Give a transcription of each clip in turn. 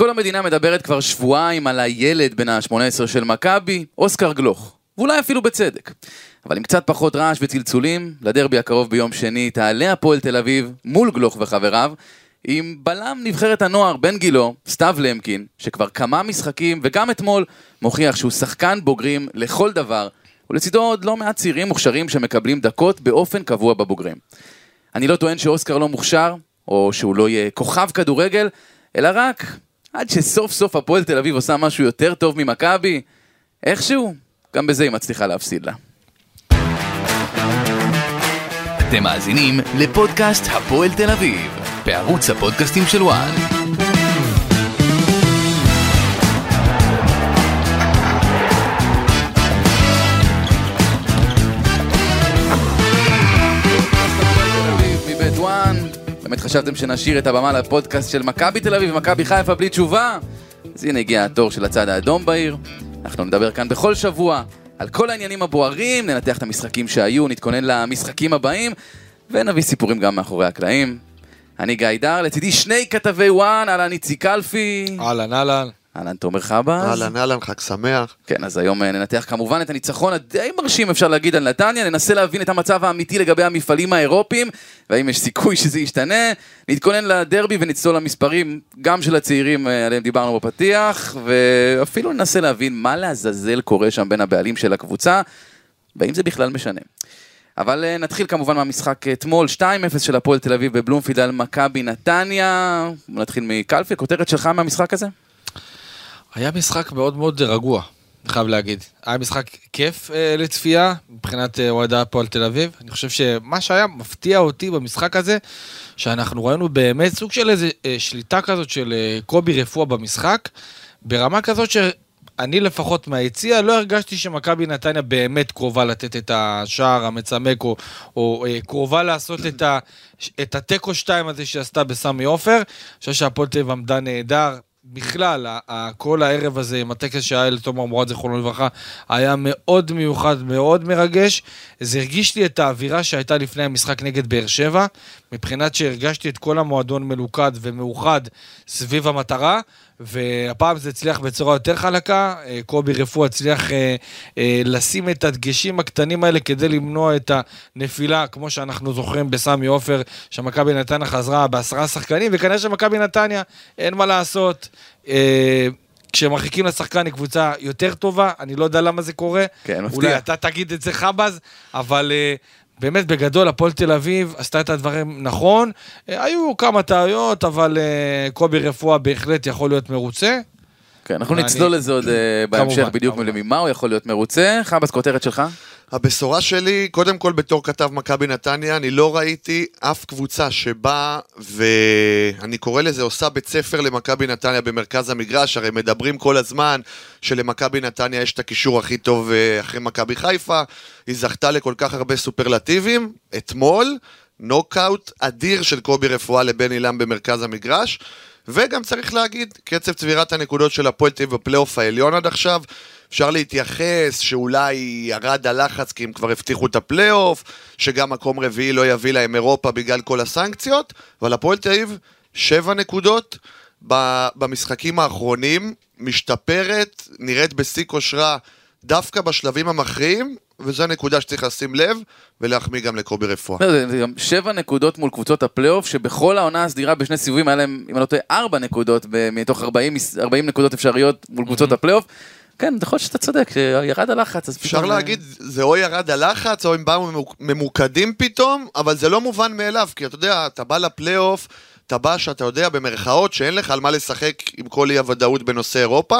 כל המדינה מדברת כבר שבועיים על הילד בן ה-18 של מכבי, אוסקר גלוך. ואולי אפילו בצדק. אבל עם קצת פחות רעש וצלצולים, לדרבי הקרוב ביום שני תעלה הפועל תל אביב מול גלוך וחבריו, עם בלם נבחרת הנוער בן גילו, סתיו למקין, שכבר כמה משחקים וגם אתמול מוכיח שהוא שחקן בוגרים לכל דבר, ולצידו עוד לא מעט צעירים מוכשרים שמקבלים דקות באופן קבוע בבוגרים. אני לא טוען שאוסקר לא מוכשר, או שהוא לא יהיה כוכב כדורגל, אלא רק עד שסוף סוף הפועל תל אביב עושה משהו יותר טוב ממכבי, איכשהו, גם בזה היא מצליחה להפסיד לה. אתם מאזינים לפודקאסט הפועל תל אביב, בערוץ הפודקאסטים של וואן. באמת חשבתם שנשאיר את הבמה לפודקאסט של מכבי תל אביב ומכבי חיפה בלי תשובה? אז הנה הגיע התור של הצד האדום בעיר. אנחנו נדבר כאן בכל שבוע על כל העניינים הבוערים, ננתח את המשחקים שהיו, נתכונן למשחקים הבאים, ונביא סיפורים גם מאחורי הקלעים. אני גיא דר, לצידי שני כתבי וואן, אהלן איציק קלפי. אהלן, אהלן. אהלן תומר חבאז. אהלן אהלן, חג שמח. כן, אז היום אה, ננתח כמובן את הניצחון הדי מרשים אפשר להגיד על נתניה, ננסה להבין את המצב האמיתי לגבי המפעלים האירופיים, והאם יש סיכוי שזה ישתנה. נתכונן לדרבי ונצלול למספרים, גם של הצעירים אה, עליהם דיברנו בפתיח, ואפילו ננסה להבין מה לעזאזל קורה שם בין הבעלים של הקבוצה, והאם זה בכלל משנה. אבל אה, נתחיל כמובן מהמשחק אתמול, 2-0 של הפועל תל אביב בבלומפיד על מכבי נתניה. נתחיל מקלפי, כותרת שלך מהמשחק הזה? היה משחק מאוד מאוד רגוע, אני חייב להגיד. היה משחק כיף אה, לצפייה, מבחינת אה, אוהדי הפועל תל אביב. אני חושב שמה שהיה מפתיע אותי במשחק הזה, שאנחנו ראינו באמת סוג של איזה אה, שליטה כזאת של אה, קובי רפואה במשחק, ברמה כזאת שאני לפחות מהיציע לא הרגשתי שמכבי נתניה באמת קרובה לתת את השער המצמק, או, או אה, קרובה לעשות את, את התיקו 2 הזה שעשתה בסמי עופר. אני חושב שהפועל תל אביב עמדה נהדר, בכלל, כל הערב הזה עם הטקס שהיה לתומר מורד, זיכרונו לברכה, היה מאוד מיוחד, מאוד מרגש. זה הרגיש לי את האווירה שהייתה לפני המשחק נגד באר שבע, מבחינת שהרגשתי את כל המועדון מלוכד ומאוחד סביב המטרה, והפעם זה הצליח בצורה יותר חלקה. אה, קובי רפואה הצליח אה, אה, לשים את הדגשים הקטנים האלה כדי למנוע את הנפילה, כמו שאנחנו זוכרים בסמי עופר, שמכבי נתניה חזרה בעשרה שחקנים, וכנראה שמכבי נתניה, אין מה לעשות. אה, כשמרחיקים לשחקן היא קבוצה יותר טובה, אני לא יודע למה זה קורה. כן, מפתיע. אולי אתה תגיד את זה חבאז, אבל אה, באמת בגדול הפועל תל אביב עשתה את הדברים נכון. אה, היו כמה טעויות, אבל אה, קובי רפואה בהחלט יכול להיות מרוצה. כן, אנחנו נצלול לזה עוד אה, בהמשך בדיוק. ממה הוא יכול להיות מרוצה. חבאס, כותרת שלך? הבשורה שלי, קודם כל בתור כתב מכבי נתניה, אני לא ראיתי אף קבוצה שבאה, ואני קורא לזה עושה בית ספר למכבי נתניה במרכז המגרש, הרי מדברים כל הזמן שלמכבי נתניה יש את הקישור הכי טוב אה, אחרי מכבי חיפה, היא זכתה לכל כך הרבה סופרלטיבים, אתמול, נוקאוט אדיר של קובי רפואה לבן אילם במרכז המגרש. וגם צריך להגיד, קצב צבירת הנקודות של הפועל תל אביב בפלייאוף העליון עד עכשיו, אפשר להתייחס שאולי ירד הלחץ כי הם כבר הבטיחו את הפלייאוף, שגם מקום רביעי לא יביא להם אירופה בגלל כל הסנקציות, אבל הפועל תל אביב, שבע נקודות במשחקים האחרונים, משתפרת, נראית בשיא כושרה דווקא בשלבים המכריעים, וזו נקודה שצריך לשים לב ולהחמיא גם לקובי רפואה. לא, זה גם שבע נקודות מול קבוצות הפלייאוף, שבכל העונה הסדירה בשני סיבובים היה להם, אם אני לא טועה, ארבע נקודות מתוך 40, מס- 40 נקודות אפשריות מול קבוצות הפלייאוף. כן, יכול להיות שאתה צודק, שירד הלחץ, אז אפשר פתאום, אה, להגיד, זה או ירד הלחץ, או הם באו ממוק- ממוקדים פתאום, אבל זה לא מובן מאליו, כי אתה יודע, אתה בא לפלייאוף, אתה בא שאתה יודע במרכאות שאין לך על מה לשחק עם כל אי הוודאות בנושא אירופה,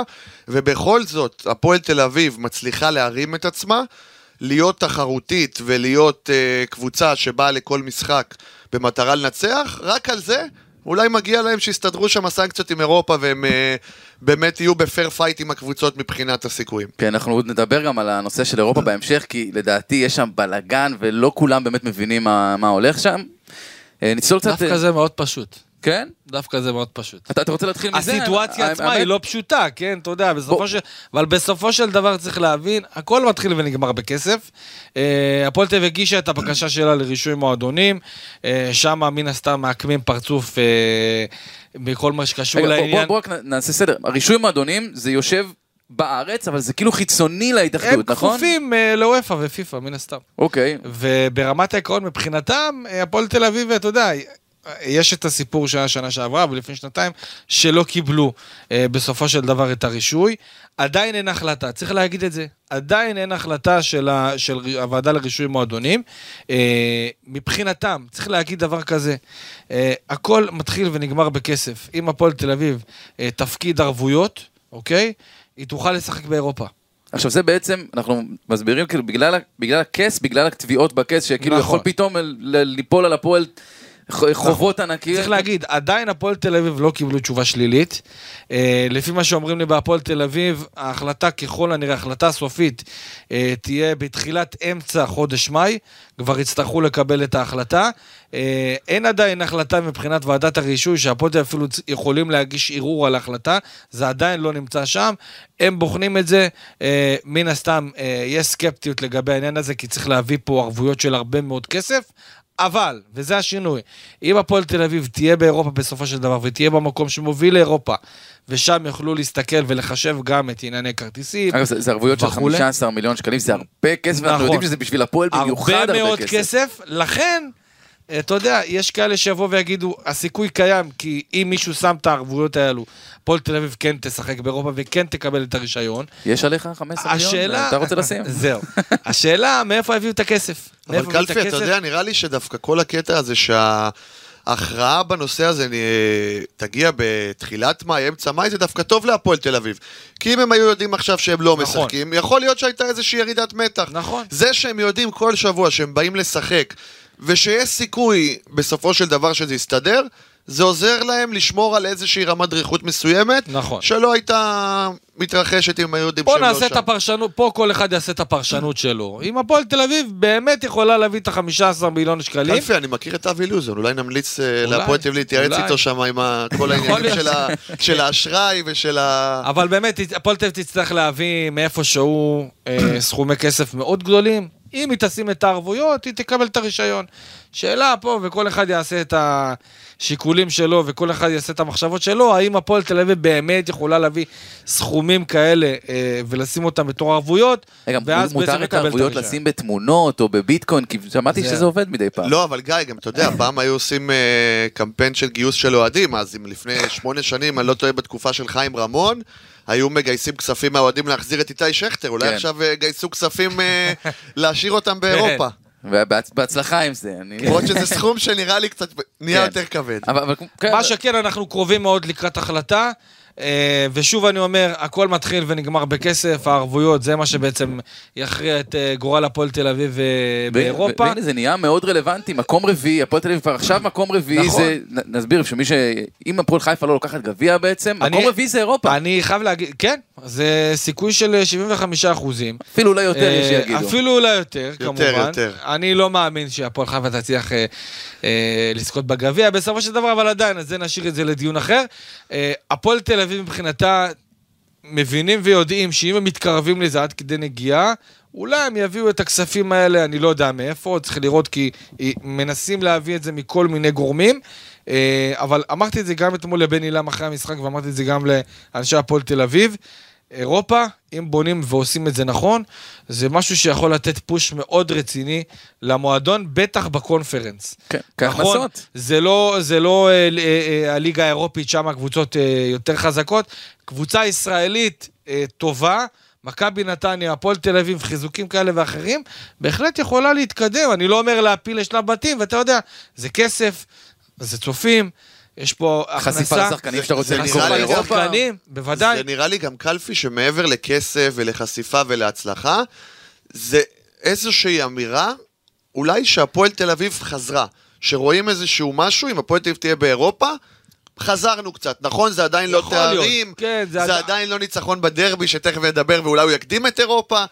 ובכל זאת, הפועל תל אביב מצליחה להרים את עצמה, להיות תחרותית ולהיות uh, קבוצה שבאה לכל משחק במטרה לנצח, רק על זה אולי מגיע להם שיסתדרו שם הסנקציות עם אירופה והם אה, באמת יהיו ב fair fight עם הקבוצות מבחינת הסיכויים. כן, אנחנו עוד נדבר גם על הנושא של אירופה בהמשך, כי לדעתי יש שם בלאגן ולא כולם באמת מבינים מה, מה הולך שם. אה, נצלול קצת... דווקא זה מאוד פשוט. כן? דווקא זה מאוד פשוט. אתה, אתה רוצה להתחיל מזה? הסיטואציה עצמה היא לא פשוטה, כן, אתה יודע. בסופו של... אבל בסופו של דבר צריך להבין, הכל מתחיל ונגמר בכסף. אה, הפועל תל אביב הגישה את הבקשה שלה לרישוי מועדונים, אה, שם מן הסתם מעקמים פרצוף אה, בכל מה שקשור לעניין. בוא, בוא רק נעשה סדר. הרישוי מועדונים זה יושב בארץ, אבל זה כאילו חיצוני הם להתאחדות, נכון? כפופים אה, לוופא ופיפ"א, מן הסתם. אוקיי. וברמת העיקרון מבחינתם, הפועל תל אביב, אתה יודע, יש את הסיפור שהיה שנה שעברה ולפני שנתיים, שלא קיבלו אה, בסופו של דבר את הרישוי. עדיין אין החלטה, צריך להגיד את זה. עדיין אין החלטה של, ה, של הוועדה לרישוי מועדונים. אה, מבחינתם, צריך להגיד דבר כזה, אה, הכל מתחיל ונגמר בכסף. אם הפועל תל אביב אה, תפקיד ערבויות, אוקיי? היא תוכל לשחק באירופה. עכשיו זה בעצם, אנחנו מסבירים כאילו בגלל, בגלל הכס, בגלל התביעות בכס, שכאילו נכון. יכול פתאום ליפול על הפועל חובות ענקיות. צריך להגיד, עדיין הפועל תל אביב לא קיבלו תשובה שלילית. אה, לפי מה שאומרים לי בהפועל תל אביב, ההחלטה ככל הנראה, ההחלטה הסופית, אה, תהיה בתחילת אמצע חודש מאי, כבר יצטרכו לקבל את ההחלטה. אה, אין עדיין החלטה מבחינת ועדת הרישוי, שהפועל אפילו יכולים להגיש ערעור על ההחלטה, זה עדיין לא נמצא שם. הם בוחנים את זה, מן הסתם יש סקפטיות לגבי העניין הזה, כי צריך להביא פה ערבויות של הרבה מאוד כסף. אבל, וזה השינוי, אם הפועל תל אביב תהיה באירופה בסופו של דבר, ותהיה במקום שמוביל לאירופה, ושם יוכלו להסתכל ולחשב גם את ענייני כרטיסים, אגב, זה, זה ערבויות של וכולי. 15 מיליון שקלים, זה הרבה כסף, נכון. יודעים שזה בשביל הפועל במיוחד הרבה הרבה, מאוד כסף. כסף, לכן, אתה יודע, יש כאלה שיבואו ויגידו, הסיכוי קיים, כי אם מישהו שם את הערבויות האלו, הפועל תל אביב כן תשחק באירופה וכן תקבל את הרישיון. יש עליך 15 מיליון? השאלה... אתה רוצה לשים? זהו. השאלה, מאיפה הביאו את הכסף? אבל קלפי, אתה? יודע, נראה לי שדווקא כל הקטע הזה שההכרעה בנושא הזה אה, תגיע בתחילת מאי, אמצע מאי, זה דווקא טוב להפועל תל אביב. כי אם הם היו יודעים עכשיו שהם לא נכון. משחקים, יכול להיות שהייתה איזושהי ירידת מתח. נכון. זה שהם יודעים כל שבוע שהם באים לשחק, ושיש סיכוי בסופו של דבר שזה יסתדר, זה עוזר להם לשמור על איזושהי רמת דריכות מסוימת, נכון. שלא הייתה מתרחשת אם היו יודעים שהם לא נעשה שם. את הפרשנות, פה כל אחד יעשה את הפרשנות שלו. אם הפועל תל אביב באמת יכולה להביא את ה-15 מיליון שקלים, קלפי, אני מכיר את אבי לוזון, אולי נמליץ אה, להפועל תל אביב להתייעץ. איתו שם עם ה- כל העניינים של ה- של האשראי ושל ה... אבל באמת, הפועל תל אביב תצטרך להביא מאיפה שהוא אה, סכומי כסף מאוד גדולים. אם היא תשים את הערבויות, היא תקבל את הרישיון. שאלה פה, וכל אחד יעשה את השיקולים שלו, וכל אחד יעשה את המחשבות שלו, האם הפועל תל אביב באמת יכולה להביא סכומים כאלה אה, ולשים אותם בתור ערבויות, רגע, ואז בעצם מותר את לקבל את הערבויות הרישיון. לשים בתמונות או בביטקוין, כי שמעתי זה- שזה עובד מדי פעם. לא, אבל גיא, גם אתה יודע, פעם היו עושים אה, קמפיין של גיוס של אוהדים, אז אם לפני שמונה שנים, אני לא טועה, בתקופה של חיים רמון, היו מגייסים כספים מהאוהדים להחזיר את איתי שכטר, אולי כן. עכשיו אה, גייסו כספים אה, להשאיר אותם באירופה. ובהצלחה עם זה. למרות שזה סכום שנראה לי קצת נהיה כן. יותר כבד. כן, מה שכן, אנחנו קרובים מאוד לקראת החלטה. אה, ושוב אני אומר, הכל מתחיל ונגמר בכסף, הערבויות, זה מה שבעצם יכריע את אה, גורל הפועל תל אביב אה, באירופה. והנה זה נהיה מאוד רלוונטי, מקום רביעי, הפועל תל אביב כבר עכשיו מקום רביעי, נכון. זה, נסביר שמי ש... אם הפועל חיפה לא לוקחת גביע בעצם, אני- מקום רביעי זה אירופה. אני חייב להגיד, כן, זה סיכוי של אה, 75 אחוזים. אפילו אולי יותר יש שיגידו. אפילו אולי יותר, כמובן. יותר. אני לא מאמין שהפועל חיפה תצליח אה, אה, לזכות בגביע בסופו של דבר, אבל עדיין, אז זה נשאיר את זה לדיון אחר. אה, הפועל תל אביב מבחינתה מבינים ויודעים שאם הם מתקרבים לזה עד כדי נגיעה, אולי הם יביאו את הכספים האלה, אני לא יודע מאיפה, צריך לראות כי אה, מנסים להביא את זה מכל מיני גורמים. אה, אבל אמרתי את זה גם אתמול לבן אילם אחרי המשחק, ואמרתי את זה גם לאנשי הפועל תל אביב. אירופה, אם בונים ועושים את זה נכון, זה משהו שיכול לתת פוש מאוד רציני למועדון, בטח בקונפרנס. כן, כך נכון, לעשות. זה לא, זה לא אה, אה, אה, הליגה האירופית, שם הקבוצות אה, יותר חזקות. קבוצה ישראלית אה, טובה, מכבי נתניה, הפועל תל אביב, חיזוקים כאלה ואחרים, בהחלט יכולה להתקדם. אני לא אומר להפיל לשלב בתים, ואתה יודע, זה כסף, זה צופים, יש פה הכנסה. חשיפה לשחקנים זה- שאתה רוצה זה למכור נראה לי גם לאירופה. לשחקנים, בוודאי. זה נראה לי גם קלפי שמעבר לכסף ולחשיפה ולהצלחה, זה איזושהי אמירה, אולי שהפועל תל אביב חזרה. שרואים איזשהו משהו, אם הפועל תל אביב תהיה באירופה, חזרנו קצת. נכון, זה עדיין לא להיות. תארים, כן, זה זה, עד- עדיין לא ניצחון בדרבי, שתכף נדבר ואולי הוא יקדים את אירופה,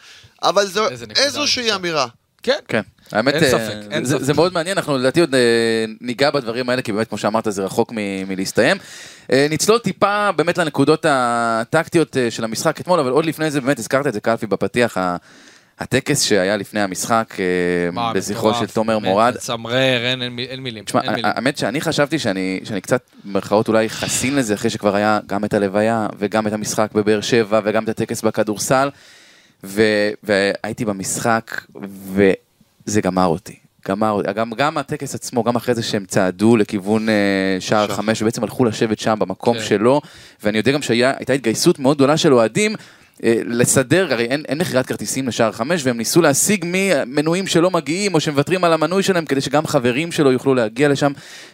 אבל זו איזושהי. אמירה. כן. כן, האמת, אין אה, ספק, אין זה, ספק. זה מאוד מעניין, אנחנו לדעתי עוד אה, ניגע בדברים האלה, כי באמת, כמו שאמרת, זה רחוק מ- מלהסתיים. אה, נצלול טיפה באמת לנקודות הטקטיות של המשחק אתמול, אבל עוד לפני זה, באמת הזכרת את זה, קלפי, בפתיח, הטקס שהיה לפני המשחק בזכרו של תומר מורד, מצמרר, אין- אין אין מילים. תשמע. האמת שאני חשבתי שאני, שאני קצת, במרכאות אולי חסין לזה, אחרי שכבר היה גם את הלוויה, וגם את המשחק בבאר שבע, וגם את הטקס בכדורסל, ו, והייתי במשחק, וזה גמר אותי. גמר. גם, גם הטקס עצמו, גם אחרי זה שהם צעדו לכיוון אה, שער. חמש, ובעצם הלכו לשבת שם במקום כן. שלו, ואני יודע גם שהייתה התגייסות מאוד גדולה של אוהדים. אה, לסדר, הרי אין, אין מכירת כרטיסים לשער חמש, והם ניסו להשיג ממנויים שלא מגיעים, או שמוותרים על המנוי שלהם, כדי שגם חברים שלו יוכלו להגיע לשם,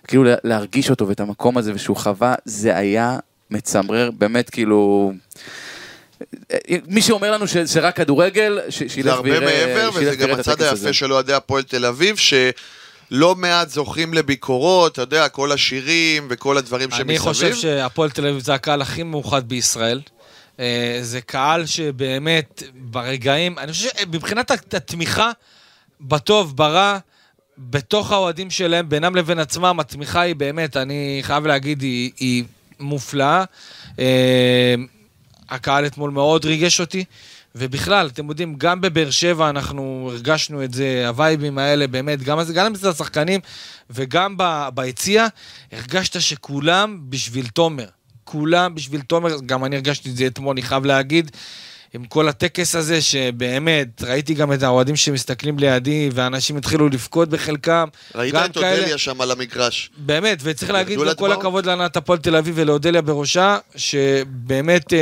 כאילו לה- להרגיש אותו ואת המקום הזה, ושהוא חווה, זה היה מצמרר, באמת כאילו... אה, מי שאומר לנו ש, שרק כדורגל, ש, זה שילך הרבה ויראה- מעבר, שילך וזה גם ויראה הצד. היפה של אוהדי הפועל תל אביב, שלא מעט זוכים לביקורות, אתה יודע, כל השירים וכל הדברים שמסביב. אני חושב שהפועל תל אביב זה הקהל הכי מאוחד בישראל. אה, זה קהל שבאמת, ברגעים, אני חושב שמבחינת הת- התמיכה, בטוב, ברע, בתוך האוהדים שלהם, בינם לבין עצמם, התמיכה היא באמת, אני חייב להגיד, היא, היא מופלאה. הקהל אתמול מאוד ריגש אותי. ובכלל, אתם יודעים, גם בבאר שבע אנחנו הרגשנו את זה, הווייבים האלה, באמת, גם, גם מצד השחקנים וגם ביציע, הרגשת שכולם בשביל תומר. כולם בשביל תומר, גם אני הרגשתי את זה אתמול, אני חייב להגיד, עם כל הטקס הזה, שבאמת, ראיתי גם את האוהדים שמסתכלים לידי, ואנשים התחילו לבכות בחלקם. ראית את כאלה- אודליה שם על המגרש. באמת, וצריך להגיד כל. הכבוד להנהלת הפועל תל אביב ולאודליה בראשה, שבאמת אה,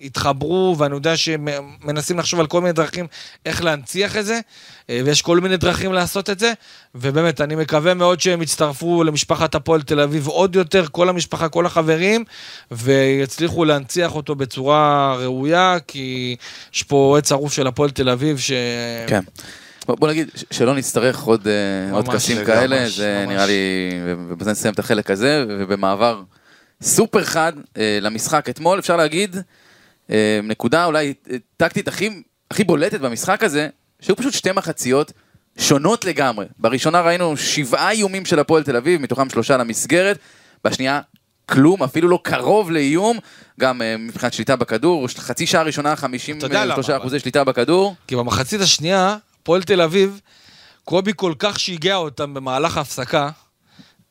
התחברו, ואני יודע שמנסים לחשוב על כל מיני דרכים איך להנציח את זה, אה, ויש כל מיני דרכים לעשות את זה, ובאמת, אני מקווה מאוד שהם יצטרפו למשפחת הפועל תל אביב עוד יותר, כל המשפחה, כל החברים, ויצליחו להנציח אותו בצורה ראויה, כי יש פה עץ ערוף של הפועל תל אביב, ש... כן. בוא, נגיד שלא נצטרך עוד, אה, עוד ממש, טקסים ממש, כאלה, זה ממש. נראה לי, ובזה נסיים את החלק הזה, ובמעבר סופר חד אה, למשחק אתמול, אפשר להגיד, נקודה אולי אה, טקטית הכי, הכי בולטת במשחק הזה, שהיו פשוט שתי מחציות שונות לגמרי. בראשונה ראינו שבעה איומים של הפועל תל אביב, מתוכם שלושה למסגרת, בשנייה כלום, אפילו לא קרוב לאיום, גם אה, מבחינת שליטה בכדור, חצי שעה ראשונה 53 אתה יודע למה, אבל. אחוזי שליטה בכדור. כי במחצית השנייה, הפועל תל אביב, קובי כל כך שיגע אותם במהלך ההפסקה,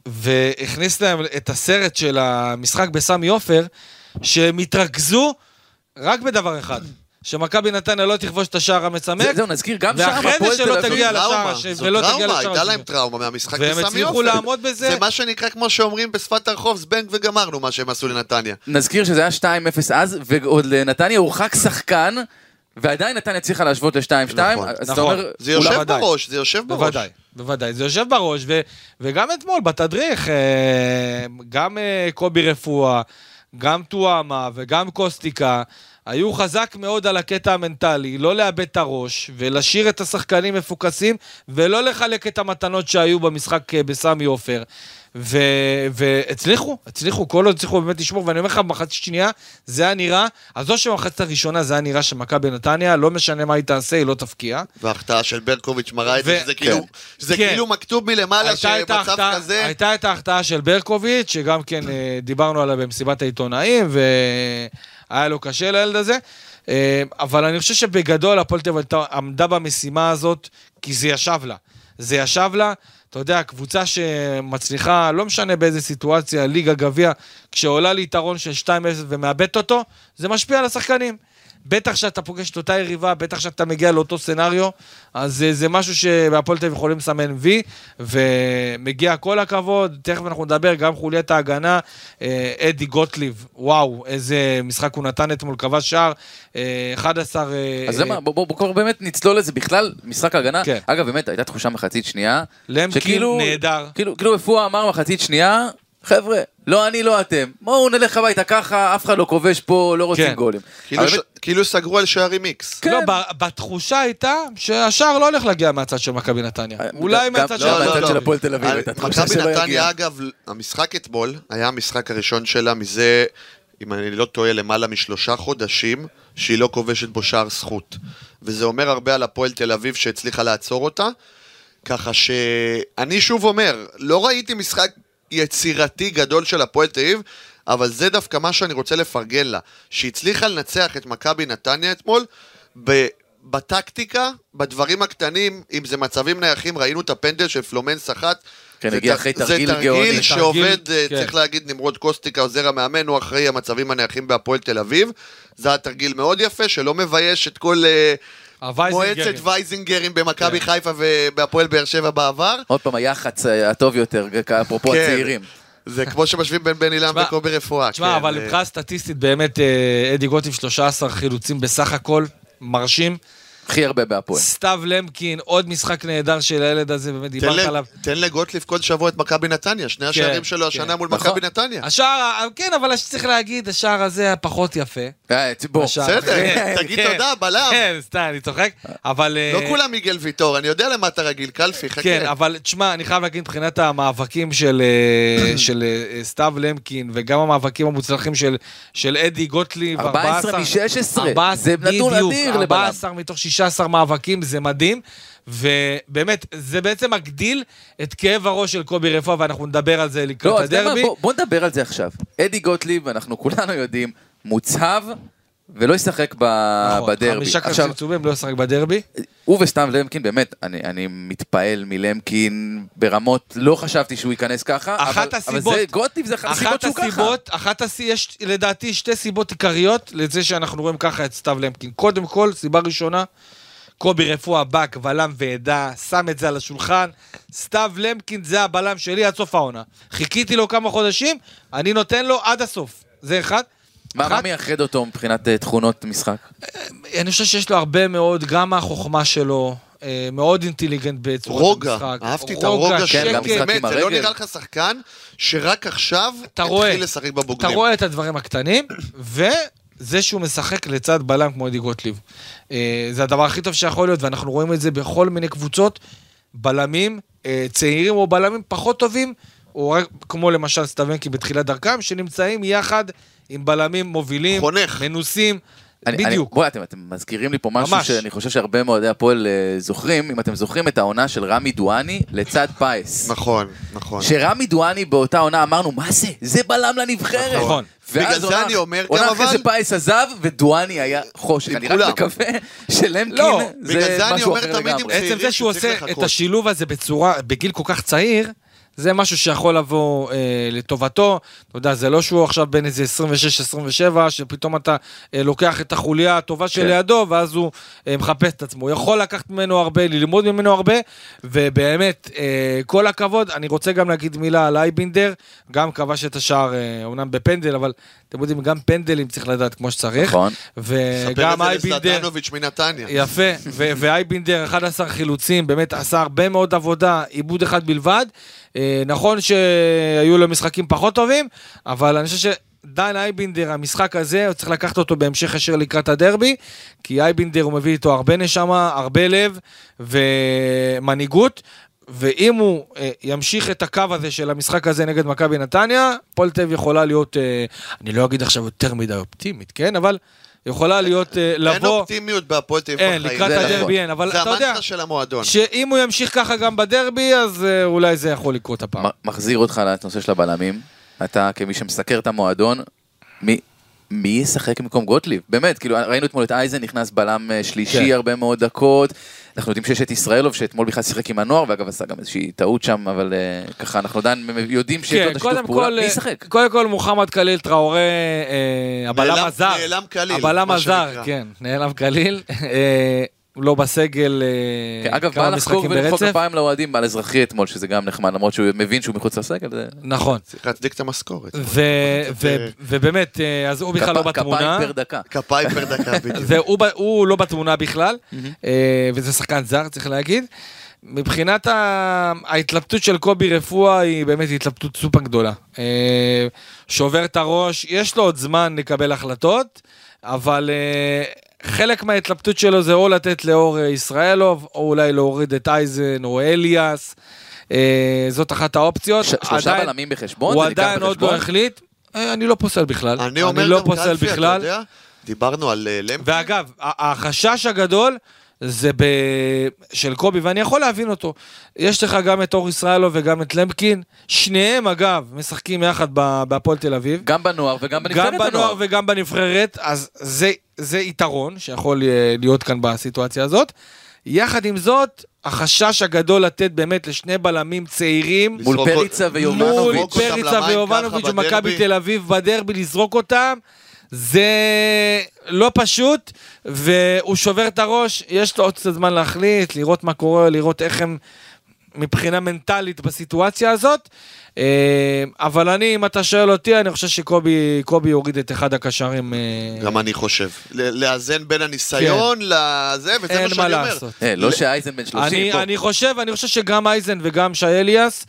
והכניס להם את הסרט של המשחק בסמי עופר, שהם התרכזו רק בדבר אחד, שמכבי נתניה לא תכבוש את השער המצמק, זה- זהו, נזכיר, גם שם ואחרי הפועל זה תל שלא אביב... תגיע זו טראומה, לשער השני, זו ולא תגיע טראומה, לשער הייתה השני. להם טראומה מהמשחק והם בסמי הצליחו עופר. לעמוד בזה. זה מה שנקרא, כמו שאומרים בשפת הרחוב, זבנג וגמרנו, מה שהם עשו לנתניה. נזכיר שזה היה 2-0 אז, ועוד לנתניה הורחק שחקן, ועדיין נתניה הצליחה להשוות ל-2-2, נכון, נכון. אומר... זה יושב. בראש, זה יושב בראש. בוודאי, בוודאי, זה יושב בראש, ו, וגם אתמול בתדריך, אה, גם אה, קובי רפואה, גם טועמה וגם קוסטיקה, היו חזק מאוד על הקטע המנטלי, לא לאבד את הראש, ולהשאיר את השחקנים מפוקסים, ולא לחלק את המתנות שהיו במשחק אה, בסמי עופר. ו- והצליחו, הצליחו, כל עוד הצליחו באמת לשמור, ואני אומר לך, במחצית שנייה זה היה נראה, עזוב שבמחצית הראשונה זה היה נראה שמכבי נתניה, לא משנה מה היא תעשה, היא לא תפקיע. וההחטאה של ברקוביץ' מראה את זה, ו- שזה כאילו- זה כן. כאילו מכתוב מלמעלה שמצב כזה... הייתה את ההחטאה של ברקוביץ', שגם כן אה, דיברנו עליה במסיבת העיתונאים, והיה לו קשה לילד הזה. אה, אבל אני חושב שבגדול הפועל תל אביב עמדה במשימה הזאת, כי זה ישב לה. זה ישב לה, אתה יודע, קבוצה שמצליחה, לא משנה באיזה סיטואציה, ליגה, גביע, כשעולה ליתרון של 2-0 ומאבדת אותו, זה משפיע על השחקנים. בטח שאתה פוגש את אותה יריבה, בטח שאתה מגיע לאותו סצנריו, אז זה, זה משהו שבהפועל תל אביב יכולים לסמן וי, ומגיע כל הכבוד, תכף אנחנו נדבר, גם חוליית ההגנה, אה, אדי גוטליב, וואו, איזה משחק הוא נתן אתמול, כבש שער, אה, 11... אה, אז למה, בוא, בוא, בוא כבר באמת נצלול לזה בכלל, משחק הגנה. כן. אגב, באמת, הייתה תחושה מחצית שנייה. למקין שכאילו- נהדר. כאילו, כאילו רפואה אמר מחצית שנייה, חבר'ה, לא אני, לא אתם. בואו נלך הביתה ככה, אף אחד לא כובש פה, לא רוצים כן. גולים. כאילו אבל ש- כאילו סגרו על שערים איקס. כן. לא, ב- בתחושה הייתה שהשער לא הולך להגיע מהצד של מכבי נתניה. אולי גם- מהצד של לא, מהצד תל של אביב. הפועל תל אביב, מכבי נתניה. אגב, המשחק אתמול היה המשחק הראשון שלה מזה, אם אני לא טועה, למעלה משלושה חודשים, שהיא לא כובשת בו שער זכות. וזה אומר הרבה על הפועל תל אביב שהצליחה לעצור אותה. ככה שאני שוב אומר, לא ראיתי משחק יצירתי גדול של הפועל תל אביב, אבל זה דווקא מה שאני רוצה לפרגן לה. שהיא הצליחה לנצח את מכבי נתניה אתמול, ב... בטקטיקה, בדברים הקטנים, אם זה מצבים נייחים, ראינו את הפנדל של פלומנס אחת. כן, זה הגיע אחרי תרגיל זה גאוני. תרגיל שעובד, אה, כן. צריך להגיד, נמרוד קוסטיקה, עוזר המאמן, הוא אחראי המצבים הנייחים בהפועל תל אביב. זה היה תרגיל מאוד יפה, שלא מבייש את כל אה. מועצת וייזינגרים במכבי כן. חיפה ובהפועל באר שבע בעבר. עוד פעם, היח"צ אה, הטוב יותר, אפרופו כן. הצעירים. זה כמו שמשווים בין בן אילם תשמע, וקובי רפואה. תשמע, כן, אבל אה, מבחינה סטטיסטית באמת אה, אדי גוטליב 13 חילוצים בסך הכל, מרשים. הכי הרבה בהפועל. סתיו למקין, עוד משחק נהדר של הילד הזה, באמת דיברת עליו. תן לגוטליב כל שבוע את מכבי נתניה, שני השערים שלו השנה כן. מול נכון. מכבי נתניה. השער, כן, אבל צריך להגיד, השער הזה היה פחות יפה. אה, בוא. בסדר, כן, תגיד כן. תודה, בלם. כן, סתם, אני צוחק, אבל... לא אה, כולם מיגל ויטור, אני יודע למה אתה רגיל, קלפי, חכה. כן, אבל תשמע, אני חייב להגיד מבחינת המאבקים של, אה, של סתיו למקין, וגם המאבקים המוצלחים של, של אדי גוטליב, 14 מ-16, 14, זה נתון אדיר לבלם. 14 מתוך 16 מאבקים, זה מדהים, ובאמת, זה בעצם מגדיל את כאב הראש של קובי רפואה, ואנחנו נדבר על זה לקראת לא, הדרבי. בוא- בוא נדבר על זה עכשיו. אדי גוטליב, אנחנו כולנו יודעים, מוצהב ולא ישחק ב- נכון, בדרבי. חמישה צהובים, לא ישחק בדרבי. הוא וסתם למקין, באמת, אני, אני מתפעל מלמקין ברמות, לא חשבתי שהוא ייכנס ככה, אחת אבל, הסיבות- אבל זה גוטליב, זה אחת הסיבות שהוא ככה. הסיבות, אחת הסיבות, יש לדעתי שתי סיבות עיקריות לזה שאנחנו רואים ככה את סתיו למקין. קודם כל, סיבה ראשונה, קובי רפואה בא, בלם ועדה, שם את זה על השולחן. סתיו למקין זה הבלם שלי עד סוף העונה. חיכיתי לו כמה חודשים, אני נותן לו עד הסוף. זה אחד. מה, מה אחת- מייחד אותו מבחינת אה, תכונות משחק? אני חושב שיש לו הרבה מאוד, גם מהחוכמה שלו, אה, מאוד אינטליגנט בצורת רוגע, המשחק. אהבתי את הרוגע כן, שלו, משחק עם באמת, זה לא. נראה לך שחקן שרק עכשיו אתה התחיל לשחק אתה בבוגרים. רואה את הדברים הקטנים, וזה שהוא משחק לצד בלם כמו אדי גוטליב. אה, זה הדבר הכי טוב שיכול להיות, ואנחנו רואים את זה בכל מיני קבוצות, בלמים אה, צעירים או בלמים פחות טובים, או רק כמו למשל סטוונקי בתחילת דרכם, שנמצאים יחד עם בלמים מובילים, חונך. מנוסים, אני, אני, בדיוק. בואי, אתם, אתם מזכירים לי פה משהו ממש. שאני חושב שהרבה מאוהדי הפועל אה, זוכרים, אם אתם זוכרים את העונה של רמי דואני לצד פייס. נכון, נכון. שרמי דואני באותה עונה אמרנו, מה זה? זה בלם לנבחרת. נכון. ואז בגלל זה עונה- אני אומר עונה גם, אחרי אבל- זה פייס עזב, ודואני היה חושך. אני רק. מקווה שלמקין לא, זה זה אני משהו אחר לגמרי. עצם זה שהוא עושה את. השילוב הזה בצורה, בגיל כל כך צעיר, זה משהו שיכול לבוא אה, לטובתו. אתה יודע, זה לא שהוא עכשיו בן איזה 26-27, שפתאום אתה אה, לוקח את החוליה הטובה כן. שלידו, ואז הוא אה, מחפש את עצמו. הוא יכול לקחת ממנו הרבה, ללמוד ממנו הרבה, ובאמת, אה, כל הכבוד. אני רוצה גם להגיד מילה על אייבינדר, גם כבש את השער, אה, אומנם בפנדל, אבל אתם יודעים, גם פנדלים צריך לדעת כמו שצריך. נכון. ספר וגם את זה אייבינדר... לזלטנוביץ' מנתניה. יפה, ואייבינדר 11 חילוצים, באמת עשה הרבה מאוד עבודה, עיבוד אחד בלבד. אה, נכון שהיו לו משחקים פחות טובים, אבל אני חושב שדן אייבינדר, המשחק הזה, הוא צריך לקחת אותו בהמשך ישיר לקראת הדרבי, כי אייבינדר הוא מביא איתו הרבה נשמה, הרבה לב ומנהיגות. ואם הוא אה, ימשיך את הקו הזה של המשחק הזה נגד מכבי נתניה, אביב יכולה להיות, אה, אני לא אגיד עכשיו יותר מדי אופטימית, כן? אבל יכולה להיות, אה, אין לבוא... אופטימיות בהפועל תל אביב אין, בחיים. לקראת זה נכון. הדרבי אין, אבל זה אתה יודע, המנטרה של המועדון. שאם הוא ימשיך ככה גם בדרבי, אז אה, אולי זה יכול לקרות הפעם. מחזיר אותך לנושא של הבלמים. אתה כמי שמסקר את המועדון, מי... מי ישחק במקום גוטליב? באמת, כאילו ראינו אתמול את אייזן נכנס בלם אה, שלישי כן. הרבה מאוד דקות. אנחנו יודעים שיש את ישראלוב שאתמול בכלל שיחק עם הנוער ואגב עשה גם איזושהי טעות שם אבל אה, ככה אנחנו עדיין יודעים שיש לו כן, את השיתוף פעולה. כל, מי אה, ישחק? קודם כל מוחמד קליל טראורה, אה, הבלם נעלם- הזר. נעלם כליל, הבלם הזר. כן, נעלם קליל. אה, הוא לא בסגל כן, אה, אגב, כמה בא לחגוג משחקים ולמחוא ברצף. כפיים לאוהדים על אזרחי אתמול, שזה גם נחמד, למרות שהוא מבין שהוא מחוץ לסגל, זה נכון. צריך להצדיק את המשכורת. ו- ו- ובאמת, אה, אז הוא בכלל לא בתמונה. כפיים פר דקה. כפיים פר דקה בדיוק. הוא לא בתמונה בכלל, אה, וזה שחקן זר, צריך להגיד. מבחינת ה- ההתלבטות של קובי רפואה היא באמת התלבטות סופר גדולה. אה, שובר את הראש, יש לו עוד זמן לקבל החלטות, אבל אה, חלק מההתלבטות שלו זה או לתת לאור אה, ישראלוב, או אולי להוריד את אייזן או אליאס. אה, זאת אחת האופציות. ש- שלושה עדיין- בלמים בחשבון? הוא עדיין עוד לא? החליט. אה, אני לא פוסל בכלל. אני אומר לא גם פוסל קלפי, אתה בכלל. יודע, דיברנו על אה, למקין. ואגב, החשש הגדול זה ב... של קובי, ואני יכול להבין אותו. יש לך גם את אור ישראלו וגם את למקין, שניהם אגב משחקים יחד בהפועל תל אביב. גם בנוער וגם בנבחרת גם בנוער הנוער. וגם בנבחרת, אז זה, זה יתרון שיכול אה, להיות כאן בסיטואציה הזאת. יחד עם זאת, החשש הגדול לתת באמת לשני בלמים צעירים, מול פריצה מול ויובנוביץ'. אותם פריצה ויובנוביץ' ומכבי. תל אביב בדרבי, לזרוק אותם, זה לא פשוט, והוא שובר את הראש, יש לו עוד קצת זמן להחליט, לראות מה קורה, לראות איך הם מבחינה מנטלית בסיטואציה הזאת. אה, אבל אני, אם אתה שואל אותי, אני חושב שקובי קובי יוריד את אחד הקשרים. אה, גם אני חושב. לאזן בין הניסיון לזה, וזה אין מה מה שאני אומר. לעשות. אה, לא שאייזן בן 30, אני, בוא. אני חושב, אני חושב שגם אייזן וגם שי אליאס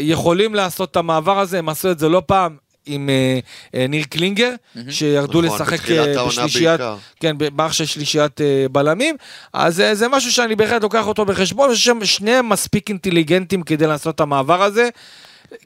יכולים לעשות את המעבר הזה, הם עשו את זה לא פעם עם אה, אה, ניר קלינגר, שירדו נכון, לשחק אה, בשלישיית. כן, במערך של שלישיית בלמים, אז זה משהו שאני בהחלט לוקח אותו בחשבון, אני חושב שניהם מספיק אינטליגנטים כדי לעשות את המעבר הזה.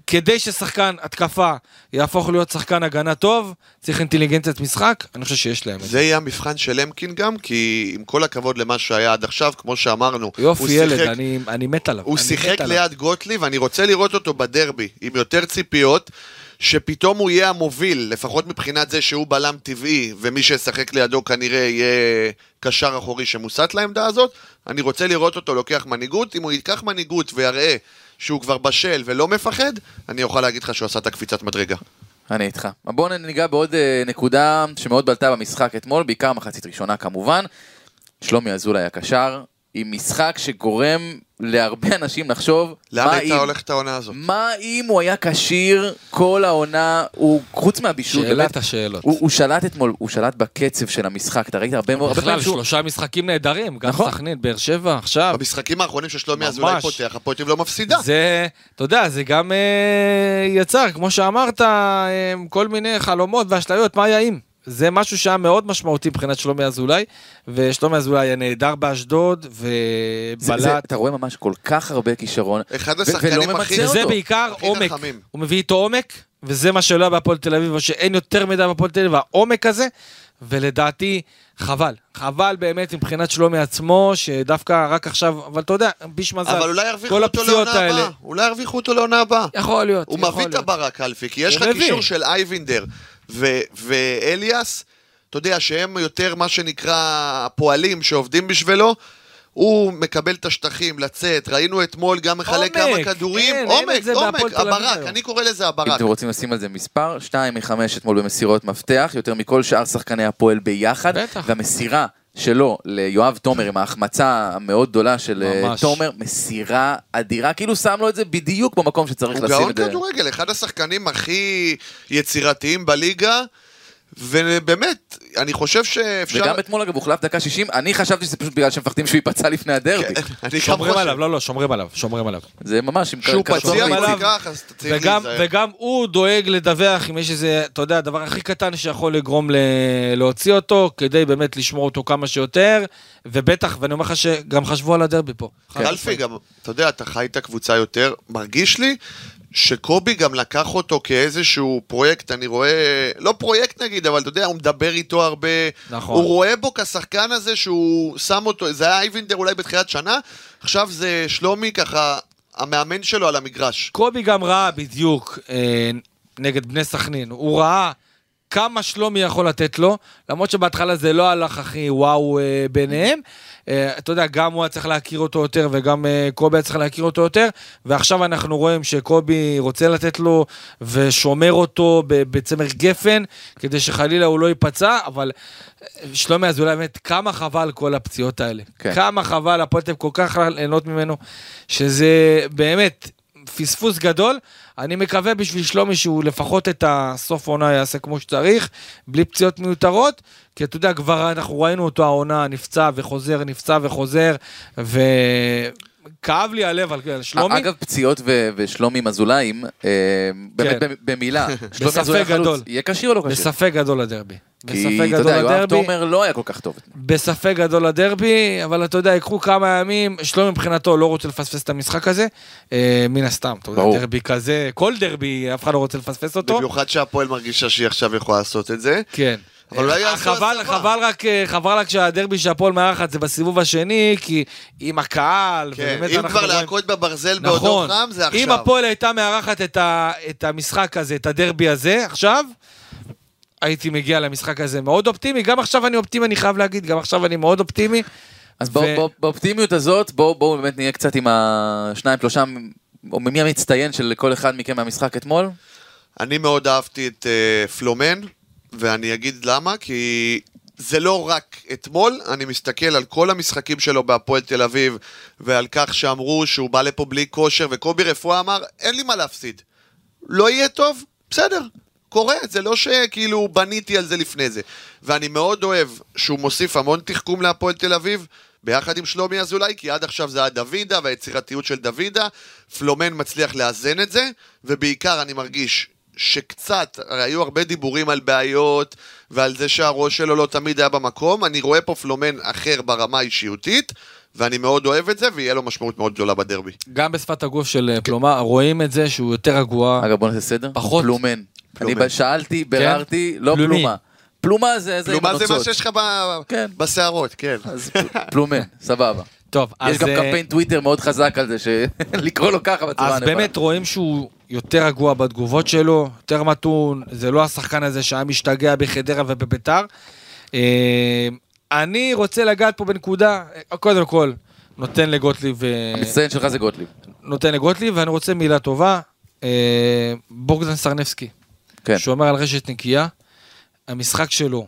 כדי ששחקן התקפה יהפוך להיות שחקן הגנה טוב, צריך אינטליגנציית משחק, אני חושב שיש להם את זה. זה יהיה המבחן של למקין גם, כי עם כל הכבוד למה שהיה עד עכשיו, כמו שאמרנו, הוא יופי ילד, שיחק- אני, אני מת עליו. הוא אני שיחק. ליד גוטליב, אני רוצה לראות אותו בדרבי, עם יותר ציפיות, שפתאום הוא יהיה המוביל, לפחות מבחינת זה שהוא בלם טבעי, ומי שישחק לידו כנראה יהיה קשר אחורי שמוסט לעמדה הזאת. אני רוצה לראות אותו לוקח מנהיגות, אם הוא ייקח מנהיגות ויראה שהוא כבר בשל ולא מפחד, אני אוכל להגיד לך שהוא עשה את הקפיצת מדרגה. אני איתך. בואו ניגע בעוד אה, נקודה שמאוד בלטה במשחק אתמול, בעיקר מחצית ראשונה כמובן. שלומי אזולאי הקשר, עם משחק שגורם להרבה אנשים לחשוב, לאן מה הייתה אם? הולכת העונה הזאת? מה אם הוא היה כשיר כל העונה, הוא חוץ מהבישול, שאלת באמת, השאלות. הוא, הוא שלט אתמול, הוא שלט בקצב של המשחק, אתה ראית הרבה מאוד, בכלל. שלושה משחקים נהדרים, גם נכון. סכנין, באר שבע, עכשיו. במשחקים האחרונים ששלומי. אזולאי פותח, הפועל לא מפסידה. זה, אתה יודע, זה גם אה, יצר, כמו שאמרת, אה, כל מיני חלומות ואשליות, מה היה אם? זה משהו שהיה מאוד משמעותי מבחינת שלומי אזולאי, ושלומי אזולאי היה נהדר באשדוד, ובלט. אתה רואה ממש כל כך הרבה כישרון, אחד השחקנים הכי- וזה. בעיקר עומק. הוא מביא איתו עומק, וזה מה שלא היה בהפועל תל אביב, או שאין יותר מדי בהפועל תל אביב, העומק הזה, ולדעתי, חבל. חבל באמת מבחינת שלומי עצמו, שדווקא רק עכשיו, אבל אתה יודע, ביש מזל. אבל אולי ירוויחו כל אותו הפציעות לעונה האלה. הבאה. אולי ירוויחו אותו לעונה הבאה. יכול להיות, הוא יכול מביא את. הברק אלפי, כי יש לך. קישור של אייבינדר ו- ואליאס, אתה יודע שהם יותר מה שנקרא הפועלים שעובדים בשבילו. הוא מקבל את השטחים, לצאת, ראינו אתמול גם מחלק עומק, כמה כדורים, אין, עומק, עומק. הברק. אני קורא לזה אם הברק. אתם רוצים לשים על זה מספר, 2 מ-5 אתמול במסירות מפתח, יותר מכל שאר שחקני הפועל ביחד, בטח. והמסירה שלו ליואב תומר עם ההחמצה המאוד גדולה של אה, ממש. תומר, מסירה אדירה, כאילו שם לו את זה בדיוק במקום שצריך הוא לשים גאון את זה. כדורגל, אחד השחקנים הכי יצירתיים בליגה, ובאמת, אני חושב שאפשר... וגם אתמול אגב הוחלף דקה 60, אני חשבתי שזה פשוט בגלל שמפחדים שהוא ייפצע לפני הדרבי. גם שומרים. עליו, לא, לא, שומרים עליו, שומרים עליו. זה ממש עם כשהוא פציע ככה, אז צריך וגם, להיזהר. וגם הוא דואג לדווח אם יש איזה, אתה יודע, הדבר הכי קטן שיכול לגרום. להוציא אותו, כדי באמת לשמור אותו כמה שיותר, ובטח, ואני אומר לך שגם חשבו על הדרבי פה. חד אלפי. גם, אתה יודע, אתה חי את הקבוצה יותר, מרגיש לי שקובי גם לקח אותו כאיזשהו פרויקט, אני רואה, לא פרויקט נגיד, אבל אתה יודע, הוא מדבר איתו הרבה, נכון. הוא רואה בו כשחקן הזה שהוא שם אותו, זה היה אייבינדר אולי בתחילת שנה, עכשיו זה שלומי ככה, המאמן שלו על המגרש. קובי גם ראה בדיוק אה, נגד בני סכנין, הוא ראה כמה שלומי יכול לתת לו, למרות שבהתחלה זה לא הלך הכי וואו אה, ביניהם. אתה יודע, גם הוא היה צריך להכיר אותו יותר וגם אה, קובי היה צריך להכיר אותו יותר, ועכשיו אנחנו רואים שקובי רוצה לתת לו ושומר אותו בצמר גפן, כדי שחלילה הוא לא ייפצע, אבל אה, שלומי אזולאי באמת, כמה חבל כל הפציעות האלה. כן. כמה חבל, הפועל תל כל כך ליהנות ממנו, שזה באמת פספוס גדול. אני מקווה בשביל שלומי שהוא לפחות את הסוף העונה יעשה כמו שצריך, בלי פציעות מיותרות, כי אתה יודע, כבר אנחנו ראינו אותו העונה, נפצע וחוזר, נפצע וחוזר, וכאב לי הלב על שלומי. אגב, פציעות ו- ושלומי עם אזולאים, אה, באמת כן. במ- במילה, שלומי בספק אזולאי חלוץ. יהיה כשיר או לא כשיר? בספק גדול לדרבי. כי אתה יודע, יואב. תומר לא היה כל כך טוב. בספק גדול לדרבי, אבל אתה יודע, ייקחו כמה ימים, שלומי מבחינתו לא רוצה לפספס את המשחק הזה, אה, מן הסתם, אתה יודע, ברור. דרבי כזה, כל דרבי, אף אחד לא רוצה לפספס אותו. במיוחד שהפועל מרגישה שהיא עכשיו יכולה לעשות את זה. כן. אבל אולי אה, יעשו חבל, הסבה. חבל רק, אה, חבל רק שהדרבי שהפועל מארחת זה בסיבוב השני, כי עם הקהל, כן, ובאמת אם אנחנו כבר רואים- להכות בברזל בעודו נכון, חם, זה עכשיו. אם הפועל הייתה מארחת את, ה, את המשחק הזה, את הדרבי הזה, עכשיו, הייתי מגיע למשחק הזה מאוד אופטימי, גם עכשיו אני אופטימי, אני חייב להגיד, גם עכשיו אני מאוד אופטימי. אז בוא, ו- בוא, באופטימיות הזאת, בואו בוא באמת נהיה קצת עם השניים, שלושה, או מי המצטיין של כל אחד מכם מהמשחק אתמול? אני מאוד אהבתי את uh, פלומן, ואני אגיד למה, כי זה לא רק אתמול, אני מסתכל על כל המשחקים שלו בהפועל תל אביב, ועל כך שאמרו שהוא בא לפה בלי כושר, וקובי רפואה אמר, אין לי מה להפסיד. לא יהיה טוב? בסדר. קורה, זה לא שכאילו בניתי על זה לפני זה. ואני מאוד אוהב שהוא מוסיף המון תחכום להפועל תל אביב, ביחד עם שלומי אזולאי, כי עד עכשיו זה היה דוידה והיצירתיות של דוידה. פלומן מצליח לאזן את זה, ובעיקר אני מרגיש שקצת, הרי היו הרבה דיבורים על בעיות ועל זה שהראש שלו לא תמיד היה במקום, אני רואה פה פלומן אחר ברמה האישיותית, ואני מאוד אוהב את זה, ויהיה לו משמעות מאוד גדולה בדרבי. גם בשפת הגוף של אה, פלומה, רואים את זה שהוא יותר רגוע. אגב, בוא נעשה סדר. פחות. פלומן. אני פלומן. ב- שאלתי, ביררתי, לא פלומי. פלומה. פלומה זה זה עם כלומר זה מה. שיש לך כן. בשערות, כן. אז פלומן, סבבה. טוב, אז... יש גם אה, קמפיין טוויטר מאוד חזק על זה, שלקרוא לו ככה בצורה אז הנכונה. באמת רואים שהוא יותר רגוע בתגובות שלו, יותר מתון, זה לא השחקן הזה שהיה משתגע בחדרה ובביתר. אה, אני רוצה לגעת פה בנקודה, אה, קודם כל, נותן לגוטליב, המצטיין שלך זה גוטליב. נותן לגוטליב, ואני רוצה מילה טובה, בוגדן סרנבסקי, כן. שומר על רשת נקייה, המשחק שלו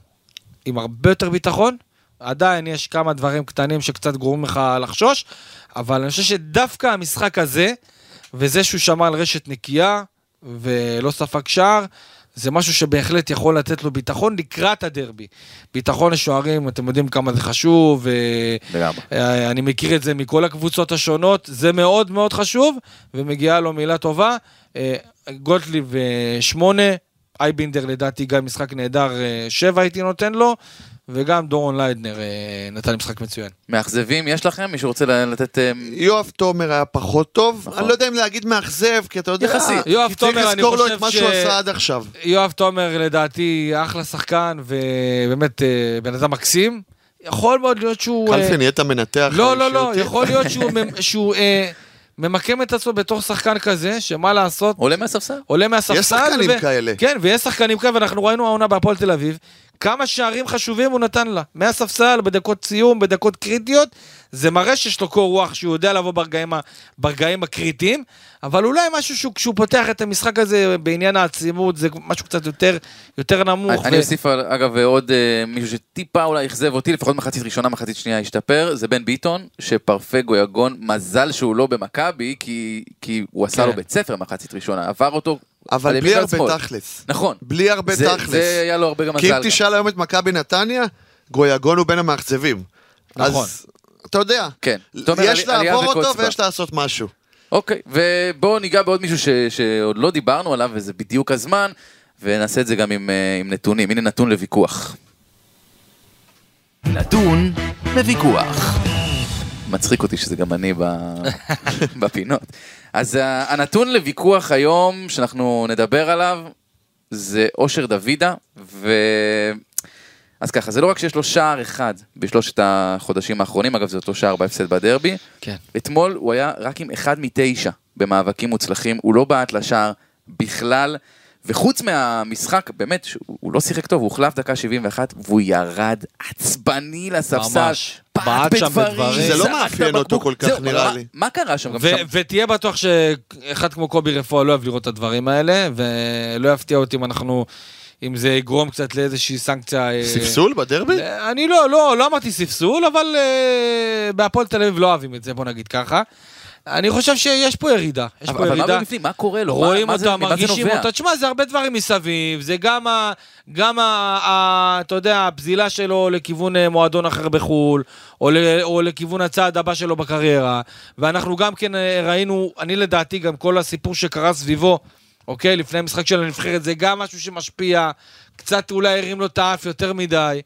עם הרבה יותר ביטחון, עדיין יש כמה דברים קטנים שקצת גורמים לך לחשוש, אבל אני חושב שדווקא המשחק הזה, וזה שהוא שמר על רשת נקייה, ולא ספג שער, זה משהו שבהחלט יכול לתת לו ביטחון לקראת הדרבי. ביטחון לשוערים, אתם יודעים כמה זה חשוב, ו... לגמרי. אה, אני מכיר את זה מכל הקבוצות השונות, זה מאוד מאוד חשוב, ומגיעה לו מילה טובה. אה, גוטליב אה, שמונה, אייבינדר לדעתי גם משחק נהדר, אה, שבע הייתי נותן לו, וגם דורון ליידנר אה, נתן משחק מצוין. מאכזבים יש לכם? מישהו רוצה לתת... אה, יואב תומר היה פחות טוב, נכון. אני לא יודע אם להגיד מאכזב, כי אתה יודע, יחסית. יואב צריך תומר, אני לזכור לו חושב את מה ש- שהוא עשה עד עכשיו. יואב תומר לדעתי אחלה שחקן, ובאמת בן אדם מקסים. יכול מאוד להיות שהוא... קלפי נהיית מנתח. לא, לא, לא. יכול להיות שהוא, ממקם את עצמו בתור שחקן כזה, שמה לעשות, עולה מהספסל? עולה מהספסל. יש שחקנים כאלה. כן, ויש שחקנים כאלה, ואנחנו ראינו העונה בהפועל תל אביב, כמה שערים חשובים הוא נתן לה. מהספסל, בדקות סיום, בדקות קריטיות, זה מראה שיש לו קור רוח, שהוא יודע לבוא ברגעים, ה- ברגעים הקריטיים, אבל אולי משהו שהוא, כשהוא פותח את המשחק הזה בעניין העצימות, זה משהו קצת יותר, יותר נמוך. אני ו- אוסיף על- אגב עוד אה, מישהו שטיפה אולי אכזב אותי, לפחות מחצית ראשונה, מחצית שנייה השתפר, זה בן ביטון, שפרפגו יגון, מזל שהוא לא במכבי, כי כי הוא עשה כן. לו בית ספר מחצית ראשונה, עבר אותו אבל בלי הרבה שמאל. תכלס. נכון. בלי הרבה זה- תכלס. זה היה לו הרבה גם כי מזל. אם גם. תשאל היום את מכבי נתניה, גויגון הוא בין המאכזבים. נכון. אז אתה יודע, כן. יש לעבור אותו. ויש לעשות משהו. אוקיי, ובואו ניגע בעוד מישהו ש, שעוד לא דיברנו עליו, וזה בדיוק הזמן, ונעשה את זה גם עם, אה, עם נתונים. הנה נתון לוויכוח. נתון לוויכוח. מצחיק אותי שזה גם אני בפינות. אז ה- הנתון לוויכוח היום, שאנחנו נדבר עליו, זה אושר דוידה, ו... אז ככה, זה לא רק שיש לו שער אחד בשלושת החודשים האחרונים, אגב זה אותו שער בהפסד בדרבי, כן. אתמול הוא היה רק עם אחד מתשע במאבקים מוצלחים, הוא לא בעט לשער בכלל, וחוץ מהמשחק, באמת, הוא לא שיחק טוב, הוא הוחלף דקה 71, והוא ירד עצבני לספסל, ממש. בעט שם בדברים. זה לא מאפיין אותו. כל כך, זהו, נראה מה- לי. מה קרה שם? גם ו- שם? ותהיה בטוח שאחד כמו קובי רפואה לא אוהב לראות את הדברים האלה, ולא יפתיע אותי אם אנחנו, אם זה יגרום קצת לאיזושהי סנקציה. אה, ספסול בדרבי? אני לא, לא, לא אמרתי ספסול, אבל אה, בהפועל תל אביב לא אוהבים את זה, בוא נגיד ככה. אני חושב שיש פה ירידה, יש אבל פה אבל מה ירידה. בפנים? מה קורה לו? רואים מה- מה אותה, זה מרגישים? אותה. תשמע, זה הרבה דברים מסביב, זה גם, ה, גם ה, ה, אתה יודע, הפזילה שלו לכיוון אה, מועדון אחר בחו"ל, או, ל, או לכיוון הצעד הבא שלו בקריירה. ואנחנו גם כן אה, ראינו, אני לדעתי, גם כל הסיפור שקרה סביבו, אוקיי, לפני המשחק של הנבחרת, זה גם משהו שמשפיע, קצת אולי הרים לו את האף יותר מדי.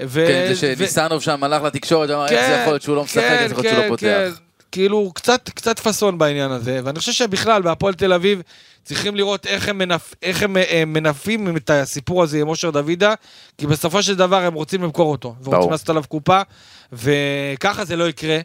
ו- כן, זה ו- שניסנוב שם הלך לתקשורת, אמר, איך זה יכול להיות שהוא לא משחק, איך זה יכול להיות שהוא לא פותח. כאילו, קצת, קצת פאסון בעניין הזה, ואני חושב שבכלל, בהפועל תל אביב, צריכים לראות איך הם, מנפ... איך הם אה, מנפים את הסיפור הזה עם אושר דוידה, כי בסופו של דבר הם רוצים למכור אותו, ורוצים. לעשות עליו קופה, וככה זה לא יקרה.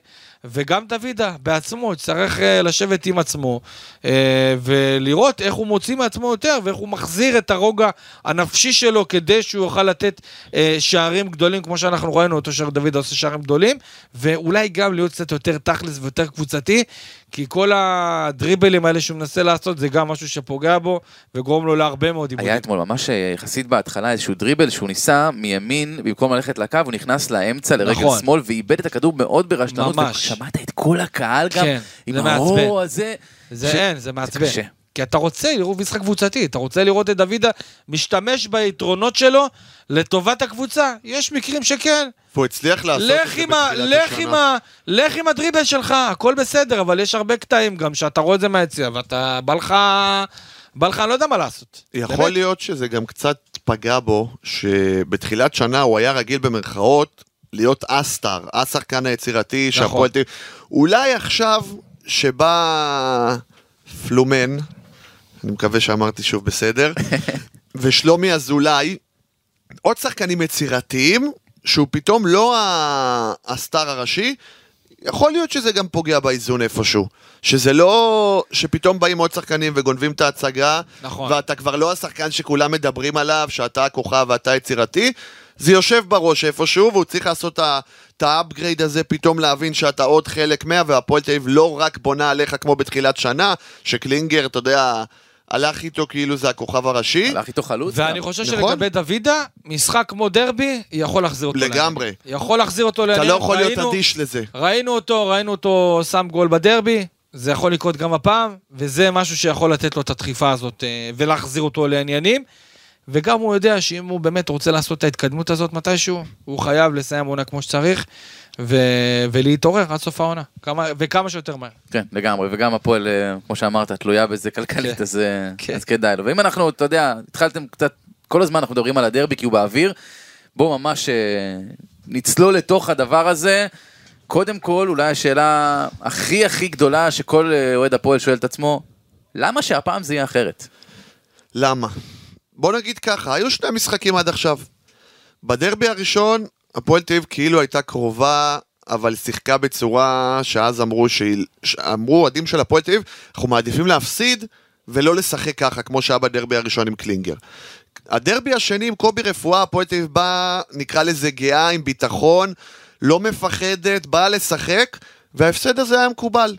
וגם דוידה בעצמו יצטרך אה, לשבת עם עצמו אה, ולראות איך הוא מוציא מעצמו יותר ואיך הוא מחזיר את הרוגע הנפשי שלו כדי שהוא יוכל לתת אה, שערים גדולים כמו שאנחנו ראינו אותו שדוידה עושה שערים גדולים ואולי גם להיות קצת יותר תכלס ויותר קבוצתי כי כל הדריבלים האלה שהוא מנסה לעשות זה גם משהו שפוגע בו וגורם לו להרבה מאוד עיבודים. היה אתמול ממש יחסית בהתחלה איזשהו דריבל שהוא ניסה מימין, במקום ללכת לקו, הוא נכנס לאמצע לרגל נכון. שמאל ואיבד את הכדור מאוד ברשלנות. ממש. ושמעת את כל הקהל גם, כן, עם זה מעצבן. האור הזה. זה ש- אין, זה מעצבן. קשה. כי אתה רוצה לראות משחק קבוצתי, אתה רוצה לראות את דוידה משתמש ביתרונות שלו לטובת הקבוצה. יש מקרים שכן. והוא הצליח לעשות את זה בתחילת לך, עם השנה. ה, לך עם הדריבל שלך, הכל בסדר, אבל יש הרבה קטעים גם שאתה רואה את זה מהיציע, ואתה, בא לך, בא לך, אני לא יודע מה לעשות. יכול באמת. להיות שזה גם קצת פגע בו, שבתחילת שנה הוא היה רגיל במרכאות להיות אסטר, השחקן היצירתי נכון. שהפועל תל. אולי עכשיו שבא פלומן, אני מקווה שאמרתי שוב בסדר, ושלומי אזולאי, עוד שחקנים יצירתיים, שהוא פתאום לא ה star הראשי, יכול להיות שזה גם פוגע באיזון איפשהו. שזה לא שפתאום באים עוד שחקנים וגונבים את ההצגה, נכון. ואתה כבר לא השחקן שכולם מדברים עליו, שאתה הכוכב ואתה יצירתי, זה יושב בראש איפשהו, והוא צריך לעשות את ה upgrade הזה, פתאום להבין שאתה עוד חלק מה, והפועל תל אביב לא רק בונה עליך כמו בתחילת שנה, שקלינגר, אתה יודע, הלך איתו כאילו זה הכוכב הראשי. הלך איתו חלוץ. ואני גם. חושב נכון. שלגבי דוידה, משחק כמו דרבי, יכול להחזיר אותו לגמרי. לעניינים. יכול להחזיר אותו אתה לעניינים. לא יכול להיות אדיש לזה. ראינו אותו, ראינו אותו שם גול בדרבי, זה יכול לקרות גם הפעם, וזה משהו שיכול לתת לו את הדחיפה הזאת אה, ולהחזיר אותו לעניינים. וגם הוא יודע שאם הוא באמת רוצה לעשות את ההתקדמות הזאת מתישהו, הוא חייב לסיים עונה כמו שצריך, ו... ולהתעורר עד סוף העונה, כמה... וכמה שיותר מהר. כן, לגמרי, וגם הפועל, אה, כמו שאמרת, תלויה בזה כלכלית, כן. אז אה, כן. אז כדאי לו. ואם אנחנו, אתה יודע, התחלתם קצת, כל הזמן אנחנו מדברים על הדרבי כי הוא באוויר, בואו ממש אה, נצלול לתוך הדבר הזה. קודם כל, אולי השאלה הכי הכי גדולה שכל אוהד הפועל שואל את עצמו, למה שהפעם זה יהיה אחרת? למה? בוא נגיד ככה, היו שני משחקים עד עכשיו. בדרבי הראשון, הפועל תל אביב כאילו הייתה קרובה, אבל שיחקה בצורה שאז אמרו. אמרו אוהדים של הפועל תל אביב, אנחנו מעדיפים להפסיד ולא לשחק ככה, כמו שהיה בדרבי הראשון עם קלינגר. הדרבי השני עם קובי רפואה, הפועל תל אביב באה, נקרא לזה גאה, עם ביטחון, לא מפחדת, באה לשחק, וההפסד הזה היה מקובל.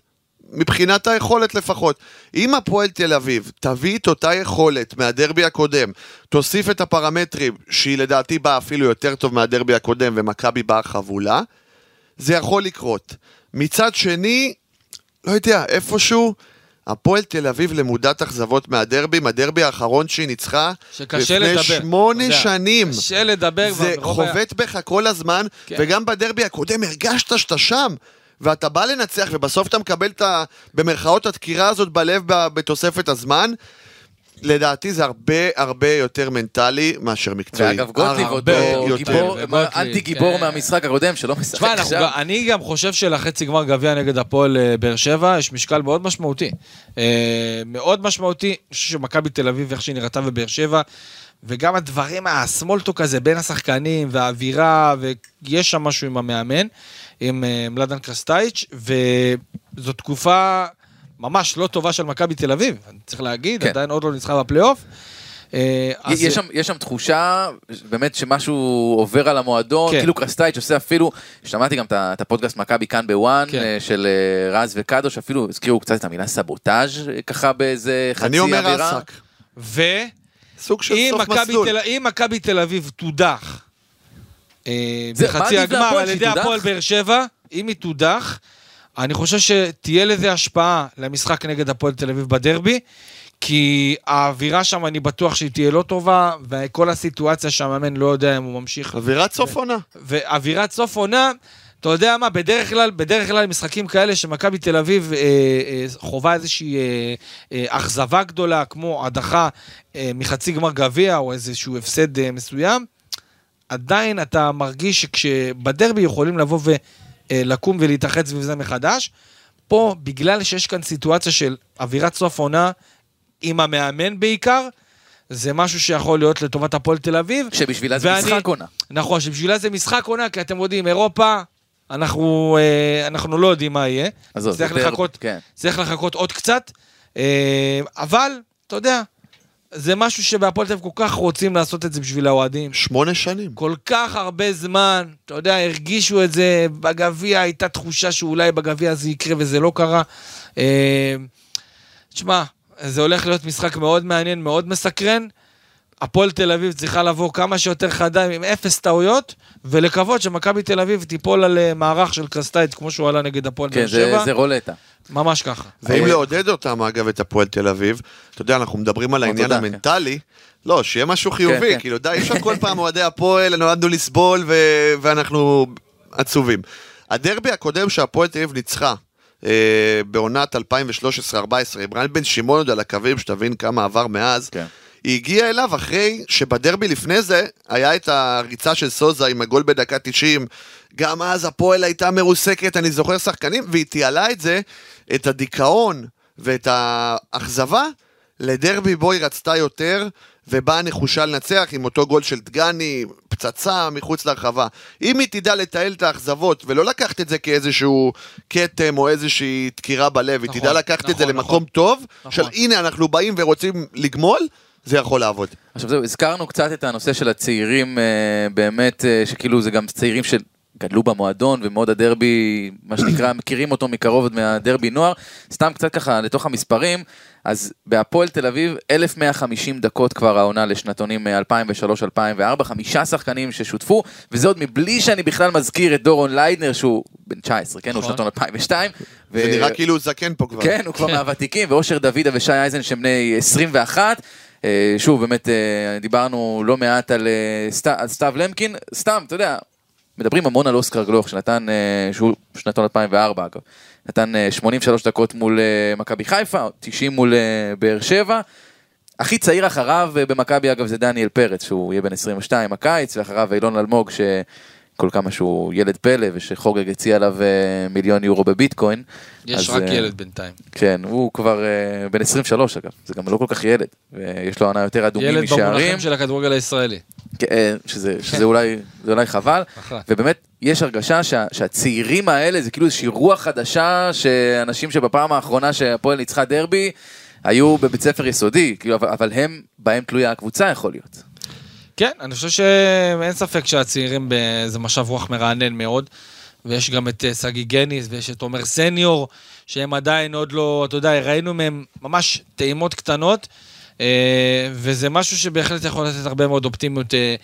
מבחינת היכולת לפחות. אם הפועל תל אביב תביא את אותה יכולת מהדרבי הקודם, תוסיף את הפרמטרים, שהיא לדעתי באה אפילו יותר טוב מהדרבי הקודם, ומכבי באה חבולה, זה יכול לקרות. מצד שני, לא יודע, איפשהו, הפועל תל אביב למודת אכזבות מהדרבי, מהדרבי האחרון שהיא ניצחה, שקשה לדבר. לפני שמונה יודע, שנים. קשה לדבר. זה חובט בך כל הזמן, כן. וגם בדרבי הקודם הרגשת שאתה שם. ואתה בא לנצח, ובסוף אתה מקבל את ה... במרכאות הדקירה הזאת בלב בתוספת הזמן. לדעתי זה הרבה הרבה יותר מנטלי מאשר מקצועי. ואגב, גוטליב אותו יותר. גיבור, אנטי גיבור כן. מהמשחק הקודם, שלא משחק תשמע, עכשיו. גם- אני גם חושב שלחצי גמר גביע נגד הפועל אה, באר שבע יש משקל מאוד משמעותי. אה, מאוד משמעותי, אני חושב שמכבי תל אביב, איך שהיא נראתה בבאר שבע, וגם הדברים, הסמולטוק הזה בין השחקנים והאווירה, ויש שם משהו עם המאמן, עם אה, מלאדן קרסטייץ', וזו תקופה ממש לא טובה של מכבי תל אביב, אני צריך להגיד, כן. עדיין עוד לא ניצחה בפלייאוף. אה, אז- יש שם, יש שם תחושה באמת שמשהו עובר על המועדון, כן. כאילו קרסטייץ' עושה אפילו, שמעתי גם את הפודקאסט מכבי כאן בוואן, כן. אה, של רז וקדוש, אפילו הזכירו קצת את המילה סבוטאז' ככה באיזה חצי אני אומר אווירה. אסק. ו... סוג של סוף מסלול. תל- אם מכבי תל אביב תודח אה, בחצי הגמר על ידי? הפועל באר שבע, אם היא תודח, אני חושב שתהיה לזה השפעה למשחק נגד הפועל תל אביב בדרבי, כי האווירה שם, אני בטוח שהיא תהיה לא טובה, וכל הסיטואציה שהמאמן לא יודע אם הוא ממשיך. אווירת סוף עונה. ואווירת סוף עונה, אתה יודע מה, בדרך כלל, בדרך כלל משחקים כאלה שמכבי תל אביב אה, אה, חווה איזושהי אה, אה, אכזבה גדולה, כמו הדחה אה, מחצי גמר גביע או איזשהו הפסד אה, מסוים, עדיין אתה מרגיש שכשבדרבי יכולים לבוא ולקום ולהתאחד סביב זה מחדש. פה, בגלל שיש כאן סיטואציה של אווירת סוף עונה, עם המאמן בעיקר, זה משהו שיכול להיות לטובת הפועל תל אביב. שבשבילה זה ואני- משחק עונה. נכון, שבשבילה זה משחק עונה, כי אתם יודעים, אירופה, אנחנו, אה, אנחנו לא יודעים מה יהיה. עזוב, צריך יותר- לחכות, כן. צריך לחכות עוד קצת, אה, אבל, אתה יודע, זה משהו שבהפועל תל אביב כל כך רוצים לעשות את זה בשביל האוהדים. שמונה שנים. כל כך הרבה זמן, אתה יודע, הרגישו את זה, בגביע הייתה תחושה שאולי בגביע זה יקרה וזה לא קרה. אה, תשמע, זה הולך להיות משחק מאוד מעניין, מאוד מסקרן. הפועל תל אביב צריכה לבוא כמה שיותר חדה עם אפס טעויות, ולקוות שמכבי תל אביב תיפול על אה, מערך של קרסטאיץ' כמו שהוא עלה נגד הפועל כן, באר זה, שבע. זה רולטה. ממש ככה. ואם לעודד אותם, אגב, את הפועל תל אביב, אתה יודע, אנחנו מדברים על העניין המנטלי, לא, שיהיה משהו חיובי, כן. כאילו, די, אי אפשר כל פעם אוהדי הפועל, נועדנו לסבול ואנחנו עצובים. הדרבי הקודם שהפועל תל אביב ניצחה, אה, בעונת 2013-2014, עם רן בן שמעון עוד על הקווים, שתבין כמה עבר מאז, כן. היא הגיעה אליו אחרי שבדרבי לפני זה היה את הריצה של סוזה עם הגול בדקה 90. גם אז הפועל הייתה מרוסקת, אני זוכר שחקנים, והיא תיעלה את זה, את הדיכאון ואת האכזבה, לדרבי בו היא רצתה יותר, ובאה נחושה לנצח עם אותו גול של דגני, פצצה מחוץ להרחבה. אם היא תדע לתעל את האכזבות ולא לקחת את זה כאיזשהו כתם או איזושהי דקירה בלב, היא נכון, תדע לקחת את זה נכון, למקום נכון. טוב, נכון. של הנה אנחנו באים ורוצים לגמול, זה יכול לעבוד. עכשיו זהו, הזכרנו קצת את הנושא של הצעירים, אה, באמת, אה, שכאילו זה גם צעירים שגדלו במועדון, ומאוד הדרבי, מה שנקרא, מכירים אותו מקרוב עוד מהדרבי נוער. סתם קצת ככה לתוך המספרים, אז בהפועל תל אביב, 1,150 דקות כבר העונה לשנתונים אה, 2003-2004, חמישה שחקנים ששותפו, וזה עוד מבלי שאני בכלל מזכיר את דורון ליידנר, שהוא בן 19, כן, הוא. שנתון 2002. זה נראה כאילו הוא זקן פה כבר. כן, הוא כבר מהוותיקים, ואושר דוידה ושי אייזן שהם בני 21. אה, שוב, באמת, אה, דיברנו לא מעט אה, על סתיו למקין, סתם, אתה יודע, מדברים המון על אוסקר גלוך, שנתן, שהוא שנתון 2004 אגב, נתן אה, 83 דקות מול מכבי חיפה, 90 מול באר שבע. הכי צעיר אחריו במכבי אגב זה דניאל פרץ, שהוא יהיה בן 22 הקיץ, ואחריו אילון אלמוג, שכל כמה שהוא ילד פלא, ושחוגג הציע עליו אה, מיליון יורו בביטקוין. יש אז, רק אה, ילד בינתיים. כן, הוא כבר אה, בן 23 אגב, זה גם לא כל כך ילד, ויש לו עונה יותר אדומים ילד משערים, במונחים של הכדורגל הישראלי. כן, שזה, שזה אולי, זה אולי חבל. ובאמת יש הרגשה שה, שהצעירים האלה זה כאילו איזושהי רוח חדשה, שאנשים שבפעם האחרונה שהפועל ניצחה דרבי, היו בבית ספר יסודי, כאילו, אבל, אבל הם, בהם תלויה הקבוצה יכול להיות. כן, אני חושב שאין ספק שהצעירים זה משב רוח מרענן מאוד. ויש גם את אה, שגיא גניס ויש את עומר סניור, שהם עדיין עוד לא, אתה יודע, ראינו מהם ממש טעימות קטנות, אה, וזה משהו שבהחלט יכול לתת הרבה מאוד אופטימיות אה,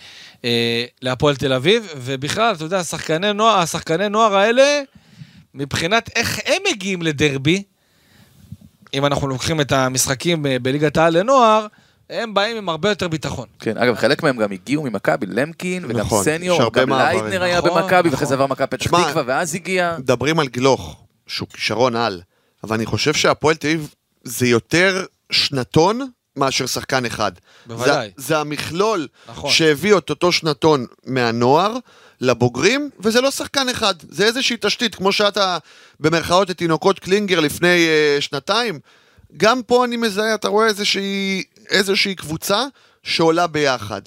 אה, להפועל תל אביב, ובכלל, אתה יודע, השחקני נוער, השחקני נוער האלה, מבחינת איך הם מגיעים לדרבי, אם אנחנו לוקחים את המשחקים בליגת העל לנוער, הם באים עם הרבה יותר ביטחון. כן, אגב, חלק מהם גם הגיעו ממכבי, למקין, וגם נכון, סניור, גם. לייטנר היה נכון, במכבי, נכון. ואחרי זה עבר מכבי פתח תקווה, ואז הגיע... מדברים על גלוך, שהוא כישרון על, אבל אני חושב שהפועל תל אביב זה יותר שנתון מאשר שחקן אחד. בוודאי. זה, זה המכלול נכון. שהביא את אותו שנתון מהנוער לבוגרים, וזה לא שחקן אחד, זה איזושהי תשתית, כמו שאתה במרכאות את תינוקות קלינגר לפני אה, שנתיים, גם פה אני מזהה, אתה רואה איזושהי, איזושהי קבוצה שעולה ביחד.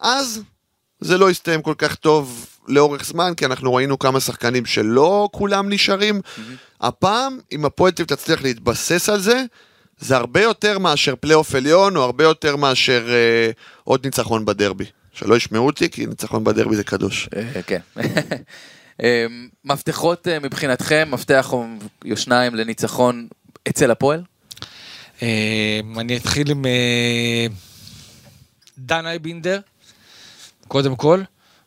אז זה לא הסתיים כל כך טוב לאורך זמן, כי אנחנו ראינו כמה שחקנים שלא כולם נשארים. הפעם, אם הפועל תצליח להתבסס על זה, זה הרבה יותר מאשר פלייאוף עליון, או הרבה יותר מאשר אה, עוד ניצחון בדרבי. שלא ישמעו אותי, כי ניצחון בדרבי זה קדוש. אה, כן. אה, מפתחות אה, מבחינתכם, מפתח או שניים לניצחון אצל הפועל? אה, אני אתחיל עם אה, דן אייבינדר, קודם כל,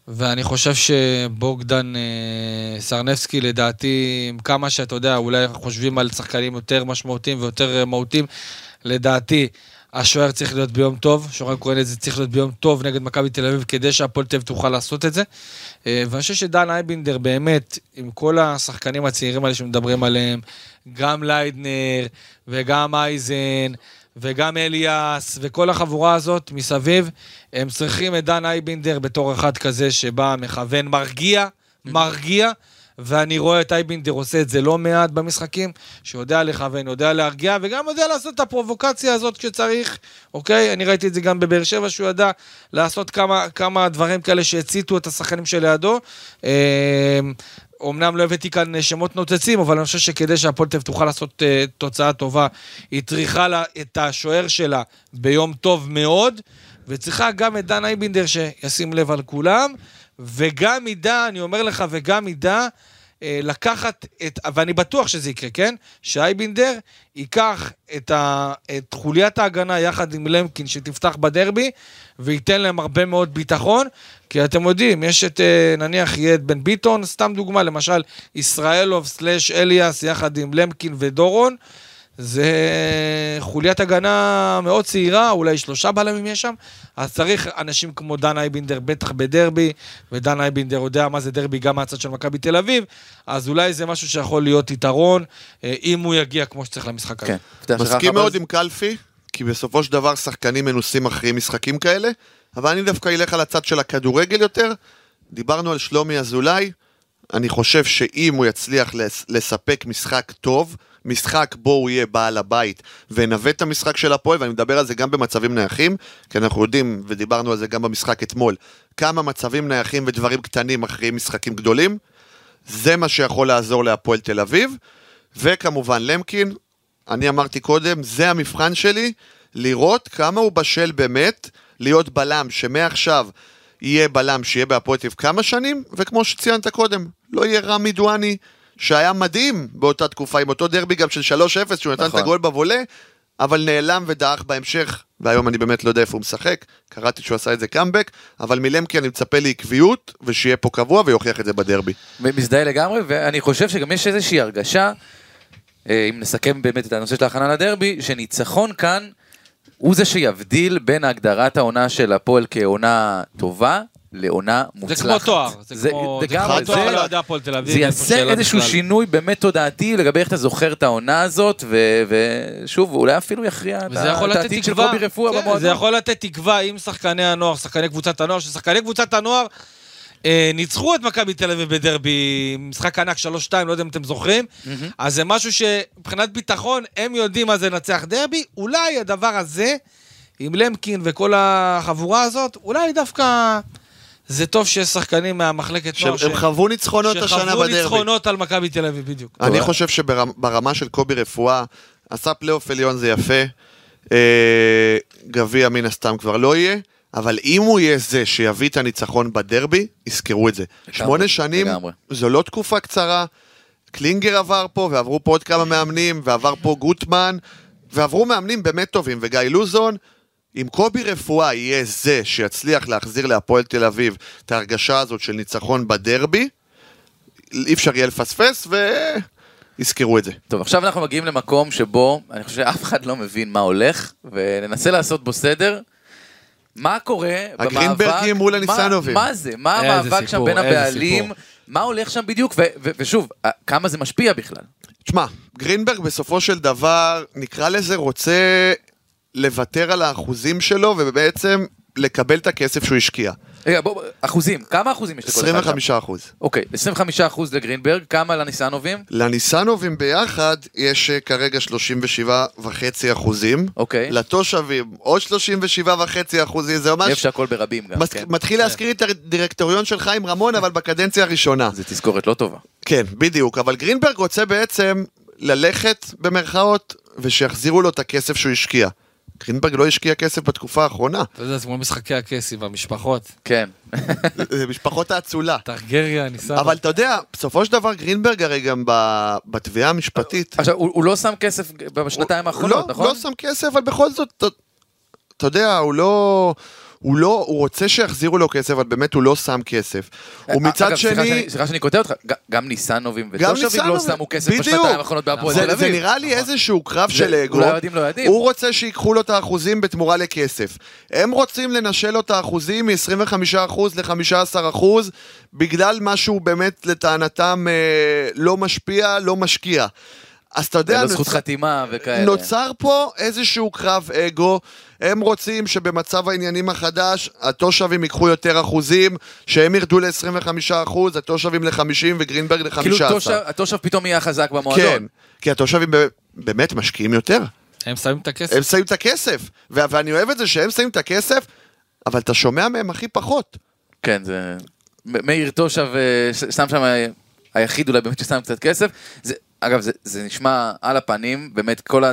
ואני חושב שבוגדן אה, סרנבסקי, לדעתי, עם כמה שאתה יודע, אולי חושבים על שחקנים יותר משמעותיים ויותר אה, מהותיים, לדעתי, השוער צריך להיות ביום טוב, שורן קורנזי צריך להיות ביום טוב נגד מכבי תל אביב, כדי שהפועל תל אביב תוכל לעשות את זה. ואני חושב שדן איינבינדר באמת, עם כל השחקנים הצעירים האלה שמדברים עליהם, גם לייטנר וגם אייזן וגם אליאס וכל החבורה הזאת מסביב, הם צריכים את דן איינבינדר בתור אחד כזה שבא, מכוון, מרגיע, מרגיע. ואני רואה את איינבינדר עושה את זה לא מעט במשחקים, שיודע לכוון, יודע להרגיע, וגם יודע לעשות את הפרובוקציה הזאת כשצריך, אוקיי? אני ראיתי את זה גם בבאר שבע, שהוא ידע לעשות כמה, כמה דברים כאלה שהציתו את השחקנים שלידו. אה, אומנם לא הבאתי כאן שמות נוצצים, אבל אני חושב שכדי שהפועל תל אביב תוכל לעשות אה, תוצאה טובה, היא צריכה לה, את השוער שלה ביום טוב מאוד, וצריכה גם את דן אייבינדר שישים לב על כולם, וגם ידע, אני אומר לך, וגם ידע אה, לקחת את, ואני בטוח שזה יקרה, כן? שאייבינדר ייקח את, ה, את חוליית ההגנה יחד עם למקין שתפתח בדרבי, וייתן להם הרבה מאוד ביטחון, כי אתם יודעים, יש את, אה, נניח, יהיה את בן ביטון, סתם דוגמה, למשל, ישראלוב סלאש אליאס יחד עם למקין ודורון. זה חוליית הגנה מאוד צעירה, אולי שלושה בלמים יש שם, אז צריך אנשים כמו דן אייבינדר, בטח בדרבי, ודן אייבינדר יודע מה זה דרבי גם מהצד של מכבי תל אביב, אז אולי זה משהו שיכול להיות יתרון, אה, אם הוא יגיע כמו שצריך למשחק הזה. כן. מסכים מאוד עם קלפי, כי בסופו של דבר שחקנים מנוסים מכריעים משחקים כאלה, אבל אני דווקא אלך על הצד של הכדורגל יותר. דיברנו על שלומי אזולאי, אני חושב שאם הוא יצליח לס- לספק משחק טוב, משחק בו הוא יהיה בעל הבית וינווט את המשחק של הפועל, ואני מדבר על זה גם במצבים נייחים, כי אנחנו יודעים, ודיברנו על זה גם במשחק אתמול, כמה מצבים נייחים ודברים קטנים מכריעים משחקים גדולים, זה מה שיכול לעזור להפועל תל אביב, וכמובן למקין, אני אמרתי קודם, זה המבחן שלי, לראות כמה הוא בשל באמת להיות בלם, שמעכשיו יהיה בלם שיהיה בהפועל תל אביב כמה שנים, וכמו שציינת קודם, לא יהיה רמי דואני, שהיה מדהים באותה תקופה, עם אותו דרבי גם של 3-0, שהוא נתן נכון. את הגול בבולה, אבל נעלם ודעך בהמשך, והיום אני באמת לא יודע איפה הוא משחק, קראתי שהוא עשה את זה קאמבק, אבל מלמקי אני מצפה לעקביות, ושיהיה פה קבוע ויוכיח את זה בדרבי. מזדהה לגמרי, ואני חושב שגם יש איזושהי הרגשה, אם נסכם באמת את הנושא של ההכנה לדרבי, שניצחון כאן הוא זה שיבדיל בין הגדרת העונה של הפועל כעונה טובה לעונה זה מוצלחת. כמו תואר, זה כמו זה לגמרי, כמו תואר זה- לאוהדי הפועל תל אביב. זה יעשה איזשהו בכלל. שינוי באמת תודעתי לגבי איך אתה זוכר את העונה הזאת, ו- ושוב, אולי אפילו יכריע את את העתיד של קובי רפואה כן, במועדון. זה יכול לתת תקווה עם שחקני הנוער, שחקני קבוצת הנוער, ששחקני קבוצת הנוער אה, ניצחו את מכבי תל אביב בדרבי, משחק ענק 3-2, לא יודע אם אתם זוכרים, אז זה משהו שמבחינת ביטחון, הם יודעים מה זה לנצח דרבי, אולי הדבר הזה, עם למקין וכל החבורה הזאת, אולי דווקא זה טוב שיש שחקנים מהמחלקת נוער שהם חוו ניצחונות השנה שחוו בדרבי. ניצחונות על מכבי תל אביב, בדיוק. אני חושב שברמה של קובי רפואה, עשה פלייאוף עליון זה יפה, אה, גביע מן הסתם כבר לא יהיה, אבל אם הוא יהיה זה שיביא את הניצחון בדרבי, יזכרו את זה. שמונה שנים, לגמרי. זו לא תקופה קצרה, קלינגר עבר פה, ועברו פה עוד כמה מאמנים, ועבר פה גוטמן, ועברו מאמנים באמת טובים, וגיא לוזון, אם קובי רפואה יהיה זה שיצליח להחזיר להפועל תל אביב את ההרגשה הזאת של ניצחון בדרבי, אי אפשר יהיה לפספס, ויזכרו את זה. טוב, עכשיו אנחנו מגיעים למקום שבו אני חושב שאף אחד לא מבין מה הולך, וננסה לעשות בו סדר. מה קורה במאבק? הגרינברגים מול הניסנובים. מה, מה זה? מה המאבק שם סיפור, בין הבעלים? סיפור. מה הולך שם בדיוק? ו- ו- ושוב, אה, כמה זה משפיע בכלל? תשמע, גרינברג בסופו של דבר, נקרא לזה, רוצה לוותר על האחוזים שלו ובעצם לקבל את הכסף שהוא השקיע. רגע, בוא, אחוזים, כמה אחוזים יש לכל אחד? שם? 25 אחוז. אוקיי, 25 אחוז לגרינברג, כמה לניסנובים? לניסנובים ביחד יש אה, כרגע 37 וחצי אחוזים. אוקיי. לתושבים עוד 37 וחצי אחוזים, זה ממש... איפה שהכל ברבים גם, כן. מתחיל להזכיר את הדירקטוריון של חיים רמון, אבל בקדנציה הראשונה. זה תזכורת לא טובה. כן, בדיוק, אבל גרינברג רוצה בעצם ללכת במרכאות, ושיחזירו לו את הכסף שהוא השקיע. גרינברג לא השקיע כסף בתקופה האחרונה. אתה יודע, זה כמו משחקי הכסף, המשפחות. כן. זה משפחות האצולה. טרגריה, ניסן. אבל אתה יודע, בסופו של דבר גרינברג הרי גם ב- בתביעה המשפטית, עכשיו, הוא לא שם כסף בשנתיים האחרונות, לא, נכון? לא שם כסף, אבל בכל זאת, אתה יודע, הוא לא... הוא לא, הוא רוצה שיחזירו לו כסף, אבל באמת הוא לא שם כסף. ומצד אגב, סליחה שני... סליחה שאני קוטע אותך, גם ניסנובים גם ותושבים לא שמו כסף. בשנתיים האחרונות בהפועל זה, תל זה אביב. נראה לי איזשהו קרב זה- של אגו. אולי האוהדים לא יודעים. הוא רוצה שיקחו לו את האחוזים בתמורה לכסף. הם רוצים לנשל לו את האחוזים מ-25% ל-15% בגלל משהו באמת לטענתם אה, לא משפיע, לא משקיע. אז אתה יודע, זכות חתימה וכאלה. נוצר פה איזשהו קרב אגו, הם רוצים שבמצב העניינים החדש, התושבים ייקחו יותר אחוזים, שהם ירדו ל-25%, התושבים ל-50 וגרינברג ל-15. כאילו תושב- התושב פתאום יהיה חזק כן, במועדון. כי התושבים באמת משקיעים יותר. הם שמים את הכסף. הם שמים את הכסף, ו- ואני אוהב את זה שהם שמים את הכסף, אבל אתה שומע מהם הכי פחות. כן, זה... מאיר תושב אה, שם שם היחיד אולי באמת ששם קצת כסף. זה, אגב, זה, זה נשמע על הפנים, באמת כל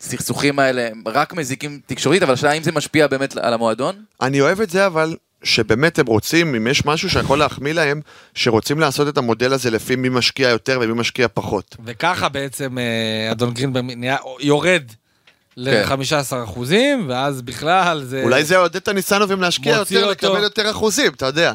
הסכסוכים האלה הם רק מזיקים תקשורתית, אבל השאלה האם זה משפיע באמת על המועדון? אני אוהב את זה, אבל שבאמת הם רוצים, אם יש משהו שיכול להחמיא להם, שרוצים לעשות את המודל הזה לפי מי משקיע יותר ומי משקיע פחות. וככה בעצם אה, אדון גרינברג נהיה- יורד ל-15 אחוזים, ואז בכלל זה... אולי זה יעודד את הניסנובים להשקיע יותר, אותו. לקבל יותר אחוזים, אתה יודע.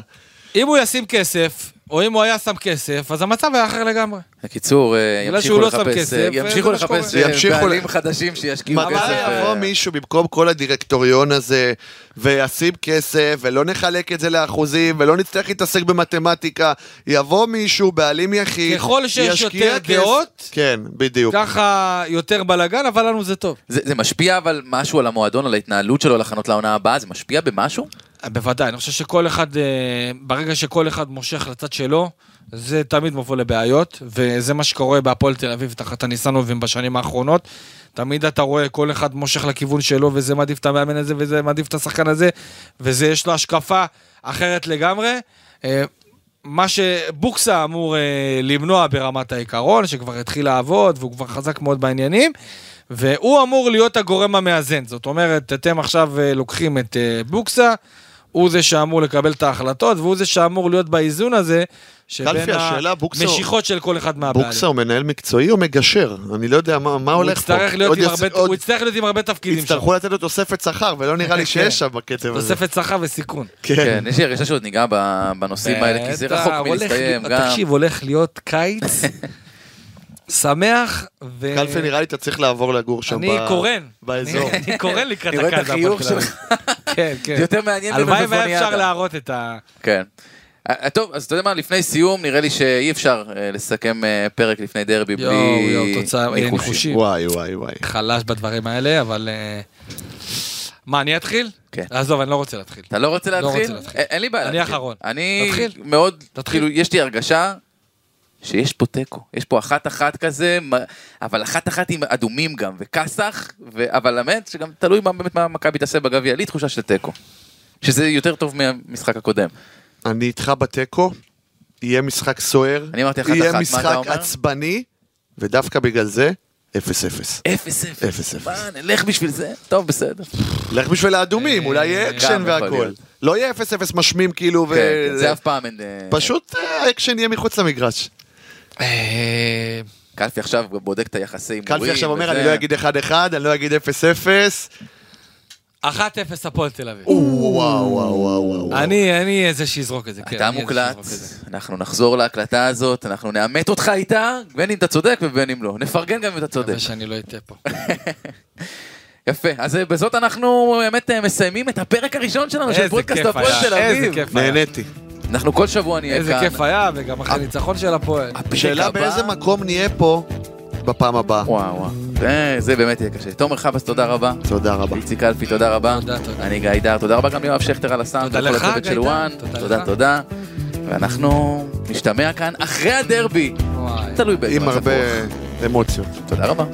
אם הוא ישים כסף, או אם הוא היה שם כסף, אז המצב היה אחר לגמרי. בקיצור, אה, בגלל ימשיכו שהוא לא שם לחפש, כסף, אה, ימשיכו. לחפש אה, ימשיכו בעלים חדשים שישקיעו מתי כסף. אה, יבוא מישהו במקום כל הדירקטוריון הזה וישים כסף ולא נחלק את זה לאחוזים ולא נצטרך להתעסק במתמטיקה, יבוא מישהו, בעלים יחיד, ככל שיש יותר דעות, כן, בדיוק. ככה יותר בלאגן, אבל לנו זה טוב. זה, זה משפיע אבל משהו על המועדון, על ההתנהלות שלו להכנות לעונה הבאה? זה משפיע במשהו? בוודאי, אני חושב שכל אחד, אה, ברגע שכל אחד מושך לצד שלו, זה תמיד מבוא לבעיות, וזה מה שקורה בהפועל תל אביב תחת הניסנובים בשנים האחרונות. תמיד אתה רואה כל אחד מושך לכיוון שלו, וזה מעדיף את המאמן הזה, וזה מעדיף את השחקן הזה, וזה יש לו השקפה אחרת לגמרי. אה, מה שבוקסה אמור אה, למנוע ברמת העיקרון, שכבר התחיל לעבוד, והוא כבר חזק מאוד בעניינים, והוא אמור להיות הגורם המאזן. זאת אומרת, אתם עכשיו לוקחים את בוקסה, הוא זה שאמור לקבל את ההחלטות, והוא זה שאמור להיות באיזון הזה, שבין המשיכות של כל אחד מהבעלים. בוקסה הוא מנהל מקצועי או מגשר? אני לא יודע מה, מה הולך פה. הוא יצטרך להיות עם הרבה תפקידים שם. יצטרכו לתת לו תוספת שכר, ולא נראה לי שיש שם בקצב הזה. תוספת שכר וסיכון. כן, יש לי הרגשה שעוד ניגע בנושאים האלה, כי זה רחוק מלהסתיים. תקשיב, הולך להיות קיץ שמח, ו... קלפי נראה לי אתה צריך לעבור לגור שם אני ב- קורן. באזור. אני- אני קורן לקראת אני רואה את. החיוך שלך. כן, כן. זה יותר מעניין הלוואי והיה. אפשר להראות את ה... כן. אה, טוב, אז אתה יודע מה, לפני סיום, נראה לי שאי אפשר אה, לסכם אה, פרק לפני דרבי בלי תוצאה, אה, ניחושים. וואי, וואי, וואי. חלש בדברים האלה, אבל... אה, מה, אני אתחיל? כן. עזוב, אני לא רוצה להתחיל. אתה לא רוצה לא להתחיל? רוצה להתחיל. אין- לי בעיה אני להתחיל. אחרון. אני. מאוד, תתחיל. כאילו, יש לי הרגשה שיש פה תיקו. יש פה אחת-אחת כזה, מ- אבל אחת-אחת עם אדומים גם, וכסח, ו- אבל האמת שגם תלוי מה באמת מה מכבי תעשה בגביע, לי תחושה של תיקו. שזה יותר טוב מהמשחק הקודם. אני איתך בתיקו, יהיה משחק סוער, אני אמרתי אחת אחת, יהיה אתה משחק? עצבני, ודווקא בגלל זה, 0-0. אפס אפס. אפס אפס. מה, נלך בשביל זה? טוב, בסדר. לך בשביל האדומים, אולי יהיה אקשן והכל. לא יהיה 0-0 משמים כאילו, ו... כן, כן, זה אף פעם אין... אה, פשוט אה, האקשן יהיה מחוץ למגרש. אה, קלפי עכשיו בודק את היחסי הימורים. קלפי עכשיו אומר. אני לא אגיד 1-1, אני לא אגיד 0-0. 1-0 הפועל תל אביב. וואו, וואו, וואו, וואו. אני, אני איזה שיזרוק את זה, כן. אתה אני איזה מוקלט, שיזרוק את זה. אנחנו נחזור להקלטה הזאת, אנחנו נאמת אותך איתה, בין אם אתה צודק ובין אם לא. נפרגן גם אם אתה צודק. מקווה שאני לא אטעה פה. יפה, אז אה, בזאת אנחנו באמת אה, מסיימים את הפרק הראשון שלנו של איזה פודקאסט הפועל תל איזה אביב. כיף היה. נהניתי. אנחנו כל שבוע נהיה כאן. איזה כיף היה, וגם אחרי ניצחון של הפועל. הפרק שאלה הבא- באיזה מקום נהיה פה בפעם הבאה. וואו וואו, זה- זה באמת יהיה קשה. תומר חבאס, תודה רבה. תודה רבה. איציק קלפי, תודה רבה. תודה, תודה. אני גיא דר, תודה רבה גם ליואב שכטר על הסאונד. תודה לך, הצוות גיא של דר. וואן. תודה תודה. תודה. ואנחנו נשתמע כאן אחרי הדרבי. וואי. תלוי באיזה עם מצב הרבה רוח. אמוציות. תודה רבה.